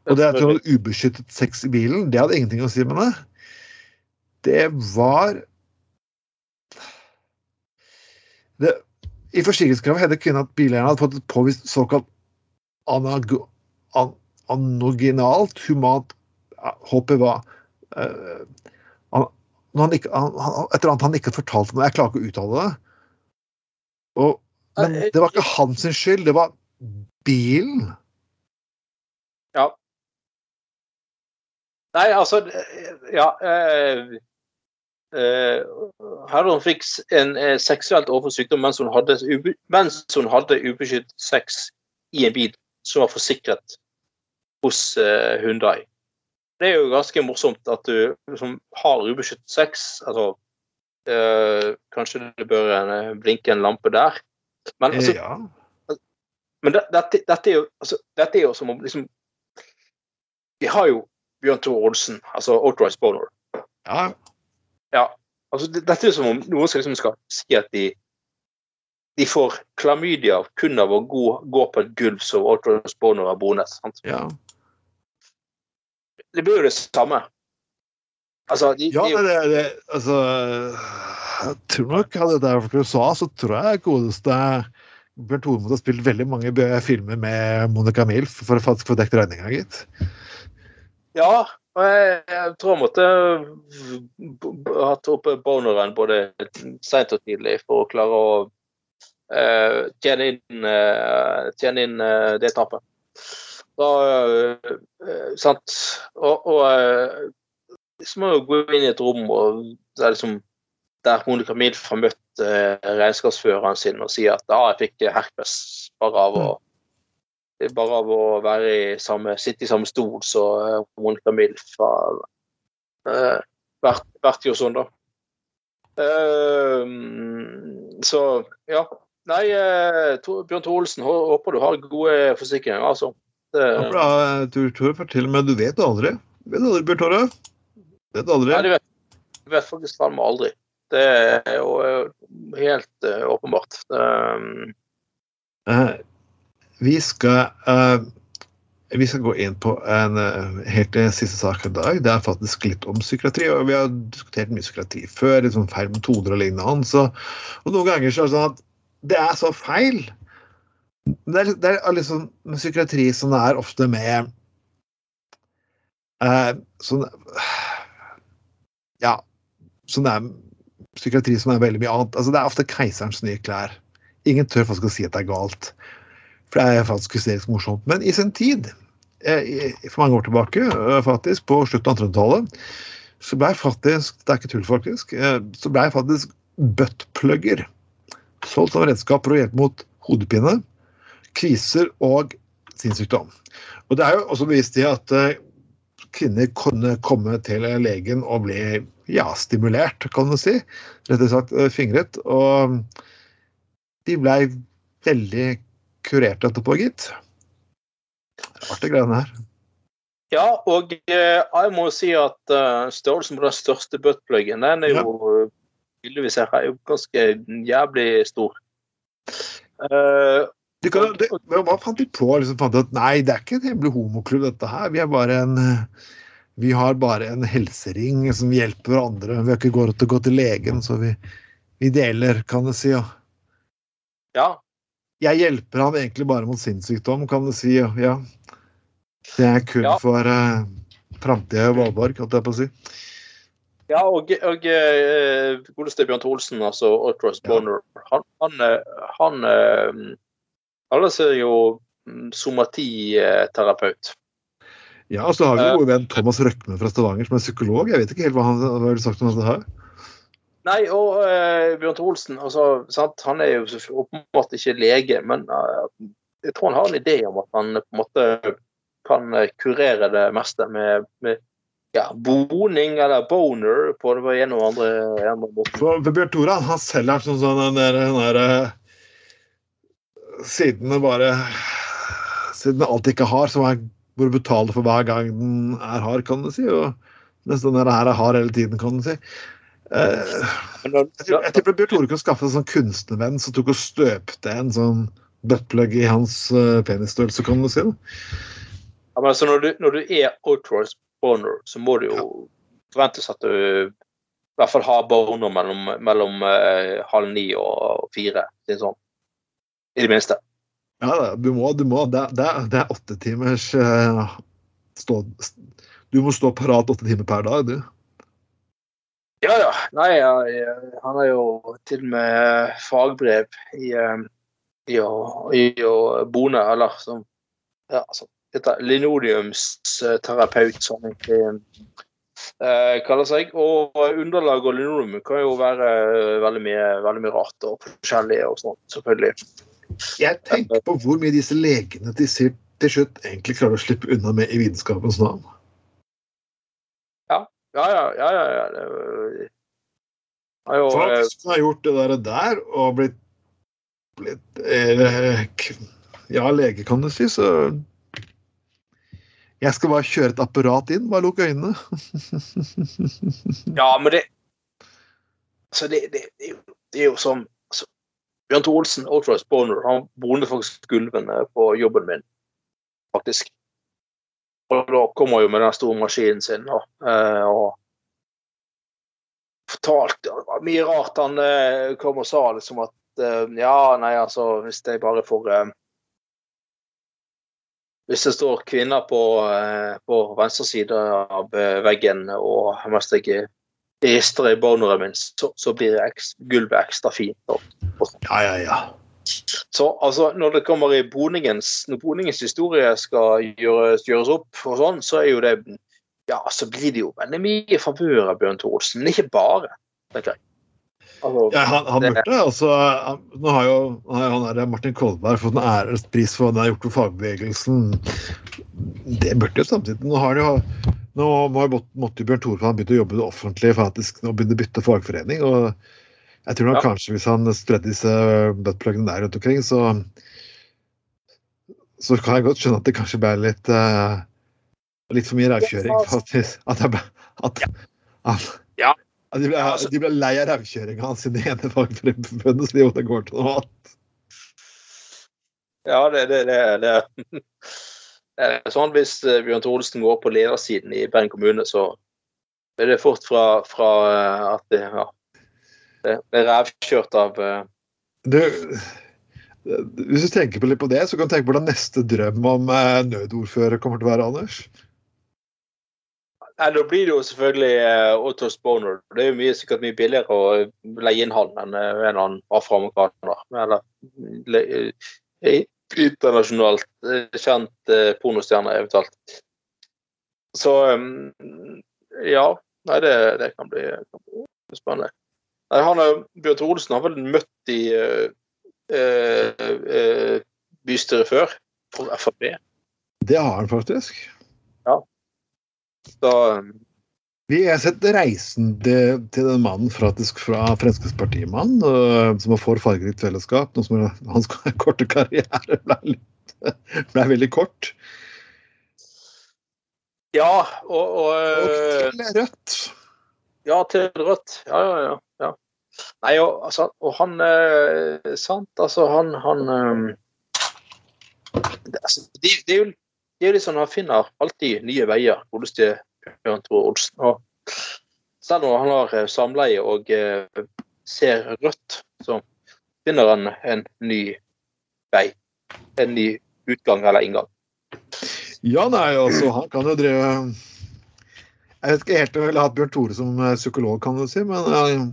Og det at du hadde ubeskyttet sex i bilen, det hadde ingenting å si med det. Det var det, I forsikringskravet hevdet kvinnen at bileieren hadde fått et påvist såkalt anago, an anoginalt humant håpet HPV. uh, han, han ikke, han, et eller annet han ikke fortalte meg, jeg klarer ikke å uttale det. Og, men det var ikke hans skyld, det var bilen.
Ja. Nei, altså Ja. Uh, eh, Herren fikk en uh, seksuelt overført sykdom mens hun, hadde, mens hun hadde ubeskyttet sex i en bil som var forsikret hos eh, Hyundai. Det er jo ganske morsomt at du liksom, har ubeskyttet sex. Altså, eh, kanskje det bør en, blinke en lampe der. Men altså,
ja.
men det, dette, dette, er jo, altså, dette er jo som om liksom Vi har jo Bjørn Tore Olsen, altså Outright Boner.
ja.
Altså, det, dette er jo som om noen skal, liksom skal si at de de får klamydia kun av å gå, gå på et gulv som Outright Boner har bonet. Sant?
ja.
Det blir jo det samme. Altså, de,
Ja,
de,
det, det, altså Jeg tror nok Hadde dette vært USA, så tror jeg godeste Bjørn Tore måtte ha spilt veldig mange filmer med Monica Milf for å få dekket regninga, gitt.
ja, og jeg, jeg tror jeg måtte hatt opp boneren både seint og tidlig for å klare å uh, tjene inn, uh, tjene inn uh, det tapet. Da, eh, eh, sant? Og, og eh, så må jo gå inn i et rom og det er liksom der Monica Milf har møtt eh, regnskapsføreren sin og sier at ah, jeg fikk herpes bare av å bare av å være i samme, sitte i samme stol så eh, Monica Milf har eh, vært, vært jo sånn, da. Eh, så ja. Nei, Bjørn Tore Olsen, håper du har gode forsikringer, altså.
Ja, bra, Tor Tore, fortell meg, du vet det aldri. Vet du aldri, Bjørn Tore? Vet du aldri?
Nei, du vet, du vet faktisk faen meg aldri. Det er jo eh, helt uh, åpenbart. Um,
Uh, vi skal uh, vi skal gå inn på en helt siste sak i dag. Det er faktisk litt om psykiatri. og Vi har diskutert mye psykiatri før, liksom feil metoder og lignende. Så, og noen ganger så er det sånn at det er så feil. Det er, det er liksom med psykiatri som det er ofte med eh, sånn Ja. Sånn det er psykiatri som er veldig mye annet. Altså, det er ofte keiserens nye klær. Ingen tør faktisk å si at det er galt. For det er faktisk hysterisk morsomt. Men i sin tid, eh, for mange år tilbake, eh, faktisk, på slutten av 1800-tallet, så blei faktisk, det er ikke tull faktisk, eh, så blei faktisk buttplugger solgt som redskap for å hjelpe mot hodepine, kriser og sinnssykdom. Og det er jo også bevist i at eh, kvinner kunne komme til legen og bli ja, stimulert, kan du si. Rett og slett eh, fingret. Og de blei veldig kurert etterpå, gitt. Artige greiene her.
Ja, og eh, jeg må si at størrelsen på den største buttpluggen, den er jo ja. tydeligvis her, er jo ganske jævlig stor.
De kan, de, hva fant de på? Liksom, fant at nei, det er ikke en hemmelig homoklubb, dette her. Vi er bare en vi har bare en helsering som hjelper hverandre. Vi har ikke gått til å gå til legen, så vi, vi deler, kan du si. Ja.
ja.
Jeg hjelper han egentlig bare mot sinnssykdom, kan du si. Ja. Det er kun
Ja.
for uh, framtida i Valborg, holdt jeg på å si.
Ja, og, og uh, godeste Bjørn Tholsen, altså Ultras
Ja.
han, han, han, eh, han er kaller jo mm, somatiterapeut.
Ja, og så har vi
jo
jo venn Thomas Røkne fra Stavanger, som er psykolog. Jeg vet ikke helt hva han har sagt om dette her.
Nei, og eh, Bjørn Tholsen, altså, sant? han er jo åpenbart ikke lege, men uh, jeg tror han har en idé om at han på en måte kan eh, kurere det meste med, med ja, boning eller boner på det ene og andre, andre måten.
For Bjørn Tore han selv er sånn sånn den der, den der eh, Siden det bare Siden det alltid ikke har, så må du betaler for hver gang den er hard, kan du si. Og mens den her er hard hele tiden, kan du si. Eh, jeg tipper Bjørn Tore kunne skaffe en sånn kunstnervenn som tok og støpte en sånn buttplug i hans uh, penisstørrelse, kan du si. det
ja, men altså, når, du, når du er Ultras Boner, så må det jo forventes at du i hvert fall har boner mellom, mellom uh, halv ni og fire. Det er sånn. I det minste.
Ja, du må, du må. Det, det, det er åtte timers eh, stå, Du må stå parat åtte timer per dag, du.
Ja, ja. Nei, jeg, han har jo til og med fagbrev i, eh, i, å, i å bone, eller som ja, altså, dette linoleumsterapeut, som egentlig eh, kaller seg. Og underlag og linoleum kan jo være eh, veldig mye, veldig mye rart og forskjellig og sånn, selvfølgelig.
Jeg tenker på hvor mye disse legene til, til slutt egentlig klarer å slippe unna med i vitenskapens navn.
Ja, ja, ja. ja, ja. Er- jo,
Folk
eh,
som har gjort det der, der og blitt, blitt eh, Ja, lege, kan du si, så Jeg skal bare kjøre et apparat inn, bare lukk øynene.
Ja, men det altså det, det, det, er jo, det er jo som altså, Bjørn Tore Olsen, Ultras Boner, han boner faktisk gulvene på jobben min, faktisk. Og da kommer jo med den store maskinen sin og, eh, og fortalte Det var mye rart han eh, kom og sa, liksom at eh, Ja, nei, altså, hvis jeg bare får Hvis det står kvinner på, på venstre side av veggen, og mens jeg rister i boneren min, så, så blir eks, gulvet ekstra fint. Og, og.
Ja, ja, ja.
Så altså, når det kommer i boningens, når boningens historie skal gjøres, gjøres opp, og sånn, så er jo det ja, så blir det jo veldig mye favør av Bjørn Thorolsen. Men ikke bare. tenker jeg. Altså,
Ja, han, han
Det-
burde altså han, Nå har jo han har der Martin Kolberg fått en ærespris for hva han har gjort for fagbevegelsen. Det burde jo samtidig Nå har jo nå må måtte, Bjørn Tore begynne å jobbe i det offentlige faktisk og begynne å bytte fagforening. og Jeg tror nok
Ja.
kanskje hvis han spredde disse buttpluggene der rundt omkring, så så kan jeg godt skjønne at det kanskje ble litt uh, litt for mye rævkjøring. faktisk. At, jeg at, at de, ble,
Ja, altså-
de ble lei av rævkjøringa hans i det ene fagforbundet, så de måtte gå til noe annet.
Ja, det, det, det, det. det er sånn Hvis eh, Bjørn Olsen går på ledersiden i Bergen kommune, så er det fort fra, fra eh, at det, ja, det, det er rævkjørt av eh,
Du, hvis du tenker litt på det, så kan du tenke på hvordan neste drøm om nødordfører kommer til å være, Anders.
Nei, Da blir det jo selvfølgelig uh, Otto Sponer. Det er jo mye, sikkert mye billigere å leie inn han enn uh, en annen afroamerikaner. Eller le, eh, internasjonalt eh, kjent uh, pornostjerne, eventuelt. Så um, ja. Nei, det, det kan, bli, kan bli spennende. Nei, han er, Bjørn Tore Olsen har vel møtt i uh, uh, bystyret før, for Frp.
Det har han faktisk.
Så
Vi har sett reisen til, til den mannen faktisk fra Fremskrittspartimannen, øh, som har for fargerikt fellesskap. Noe som er, hans korte karriere ble, litt, ble veldig kort.
ja, og, og
Og
øh,
til Rødt.
Ja, til Rødt. Ja, ja, ja. ja. Nei, og, altså, og han eh, Sant, altså, han, han eh, det, altså, det, det er jo det er jo litt sånn Han finner alltid nye veier, godeste Bjørn Tore Olsen. Og selv om han har eh, samleie og eh, ser rødt, så finner han en ny vei. En ny utgang eller inngang.
Ja, nei, altså, han kan jo drive Jeg vet ikke helt om jeg ville hatt Bjørn Tore som eh, psykolog, kan du si, men øh,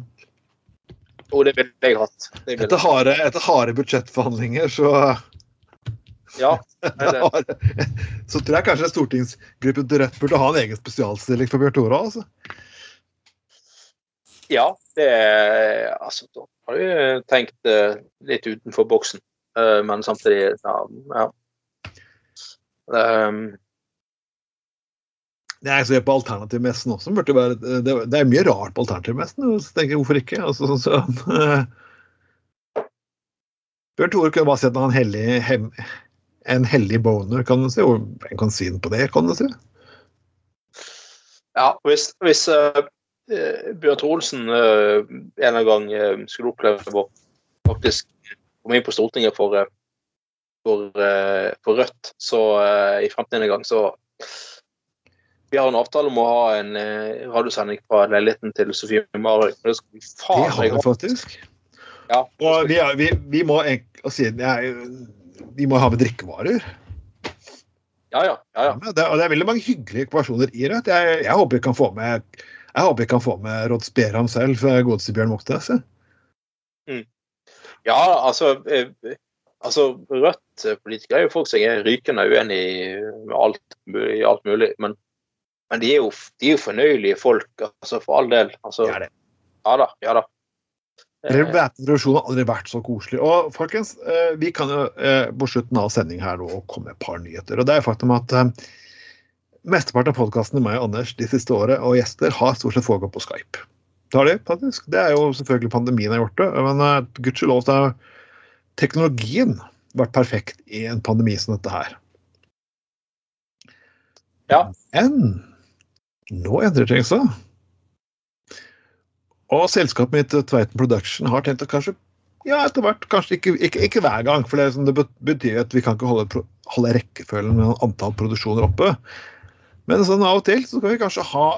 Jo, det ville jeg hatt.
Etter, harde, etter harde budsjettforhandlinger, så
ja, det det.
så tror jeg kanskje stortingsgruppen til Rødt burde ha en egen spesialstilling for Bjørn Tore. Altså.
Ja, det Altså, da har vi tenkt eh, litt utenfor boksen, eh, men samtidig ja. Um,
Det er så på alternativmessen også. Burde være, det, det er mye rart på alternativmessen. Så tenker jeg, hvorfor ikke? Altså, sånn, så, Bjørn Tore kunne bare sett en hellig, hem, en hellig boner, kan du si. Og en kan den på det, kan du si.
ja, hvis, hvis eh, Bjørn Troelsen Olsen eh, en eller annen gang uh, skulle oppleve å faktisk komme inn på Stortinget for, for, for Rødt så i fremtiden en gang, så vi har en avtale om å ha en eh, radiosending fra leiligheten til Sofie Marek. Det vi
Det har vi faktisk.
Ja.
Vi, er, vi, vi må egentlig si, jeg, vi må ha med drikkevarer.
Ja, ja. ja, ja.
Ja, Det, og det er veldig mange hyggelige personer i Rødt. Jeg, jeg håper vi kan få med jeg håper vi kan få med Rodd Speram selv, fra godeste Bjørn Moxnes. ja.
Ja, altså, eh, altså Rødt-politikere er jo folk som er rykende uenig i med alt, i alt mulig. Men, men de, er jo, de er jo fornøyelige folk, altså for all del. Altså,
det.
ja da. Ja da. Eh,
revolusjon har aldri vært så koselig. Og folkens, eh, vi kan jo eh, på slutten av sendingen her nå komme med et par nyheter. Og det er faktum at mesteparten av podkastene meg og Anders de siste året og gjester har stort sett foregått på Skype. Det har de, faktisk. Det er jo selvfølgelig pandemien har gjort det, men uh, gudskjelov har teknologien vært perfekt i en pandemi som dette her.
Ja.
Men nå endrer ting seg. Og selskapet mitt eh, Tveiten Production har tenkt å kanskje ja, etter hvert, kanskje ikke, ikke, ikke hver gang, for det, sånn, det betyr at vi kan ikke holde, holde rekkefølgen med antall produksjoner oppe. Men sånn av og til så skal vi kanskje ha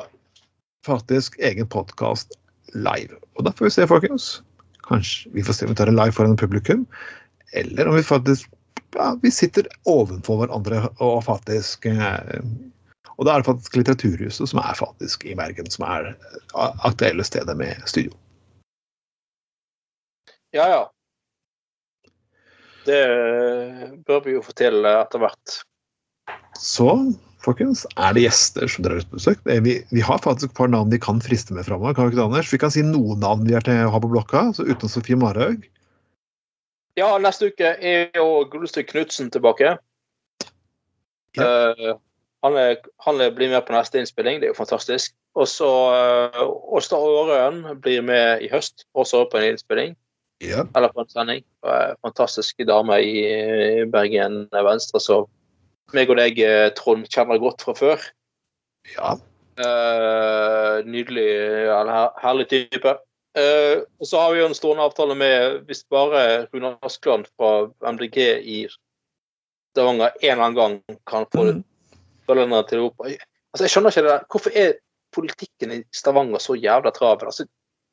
faktisk egen podkast live. Og da får vi se, folkens. Kanskje vi får se om vi tar det live foran publikum, eller om vi faktisk ja, vi sitter ovenfor hverandre og faktisk eh, Og da er det faktisk Litteraturhuset som er faktisk i Bergen, som er eh, aktuelle stedet med studio.
ja, ja. Det eh, bør vi jo få til eh, etter hvert.
Så folkens, er det gjester som har lyst på besøk? Vi, vi har faktisk et par navn vi kan friste med framover. Kan vi ikke Anders? Vi kan si noen navn vi er til å ha på blokka, så uten Sofie Marhaug.
Ja, neste uke er jo godeste Knutsen tilbake. Eh, han, er, han blir med på neste innspilling, det er jo fantastisk. Og så uh, Åsta Aarøen blir med i høst, også på en innspilling.
Ja.
Eller på en sending. Fantastiske fantastisk dame i eh, Bergen Venstre, så meg og deg, eh, Trond, kjenner godt fra før.
ja.
Uh, nydelig, eller herlig type. Uh, og så har vi jo en stående avtale med hvis bare Rune Askeland fra MDG i Stavanger en eller annen gang kan få
Mm.
Følgerne til Europa. Altså, jeg skjønner ikke det der. Hvorfor er politikken i Stavanger så jævla travel? Altså,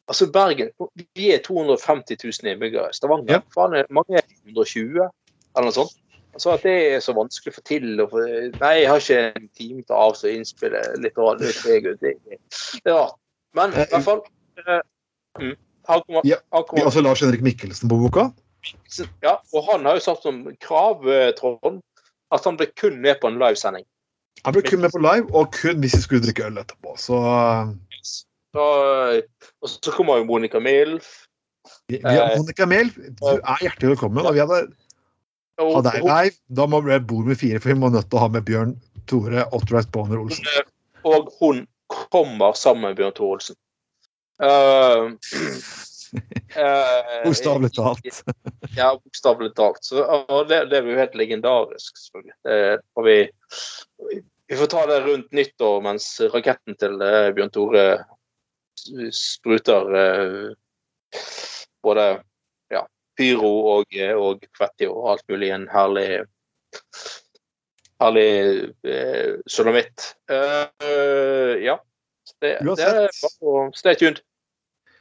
altså Bergen Vi er 250 000 innbyggere. Stavanger
Ja.
faen, mange er 120, eller noe sånt. Altså At det er så vanskelig å få til å få Nei, jeg har ikke en time til å av å innspille litt radio. Det, det, er- rart. Men i hvert fall eh, mm, han kommer,
Ja,
han kommer,
har Lars Henrik Mikkelsen på boka.
ja, og han har jo satt som krav, eh, Trond, at han blir kun med på en livesending.
Han ble kun med på live, og kun hvis jeg skulle drikke øl etterpå. Så
Så, eh, og så kommer jo Monica Milf.
vi, vi har
Eh,
Monica Milf, du er hjertelig velkommen. Og vi hadde
hatt
ha deg live. Da må vi bo med fire, for vi må nødt til å ha med Bjørn Tore Otterweis Boner Olsen.
og hun kommer sammen med Bjørn Tore Olsen. Uh,
Bokstavelig talt.
Ja, bokstavelig talt. Så, og det, det blir jo helt legendarisk, selvfølgelig. Det, vi, vi får ta det rundt nyttår mens raketten til eh, Bjørn Tore spruter eh, både ja, pyro og, og kvetti og alt mulig en herlig herlig eh. Uh, ja. Det, det er bare å stay tuned.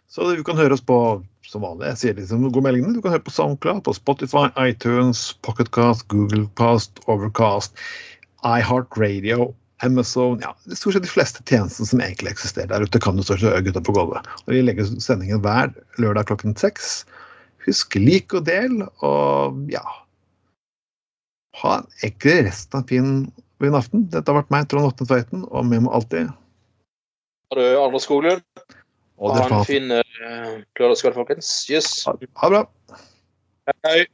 Så du kan høre oss på som vanlig. Jeg sier liksom god meldingene. Du kan høre på SoundCloud, på Spotify, iTunes, Pocketcast, Googlecast, Overcast, iHeartRadio, Amazon Ja, stort sett de fleste tjenestene som egentlig eksisterer der ute, kan du stort sett på gulvet. Og vi legger sendingen hver lørdag klokken seks. Husk lik og del, og ja Ha en egentlig resten av fin, fin aften. Dette har vært meg, Trond Åtne Tveiten, og med meg alltid
Har du Arne Skoglund?
Og
Ha en fin uh, lørdagskveld, folkens. Yes.
ha ha det bra.
Hei.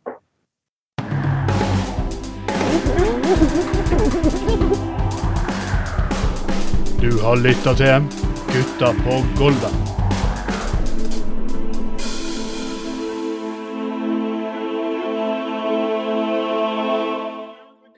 Du har lytta til Gutta på Golvet.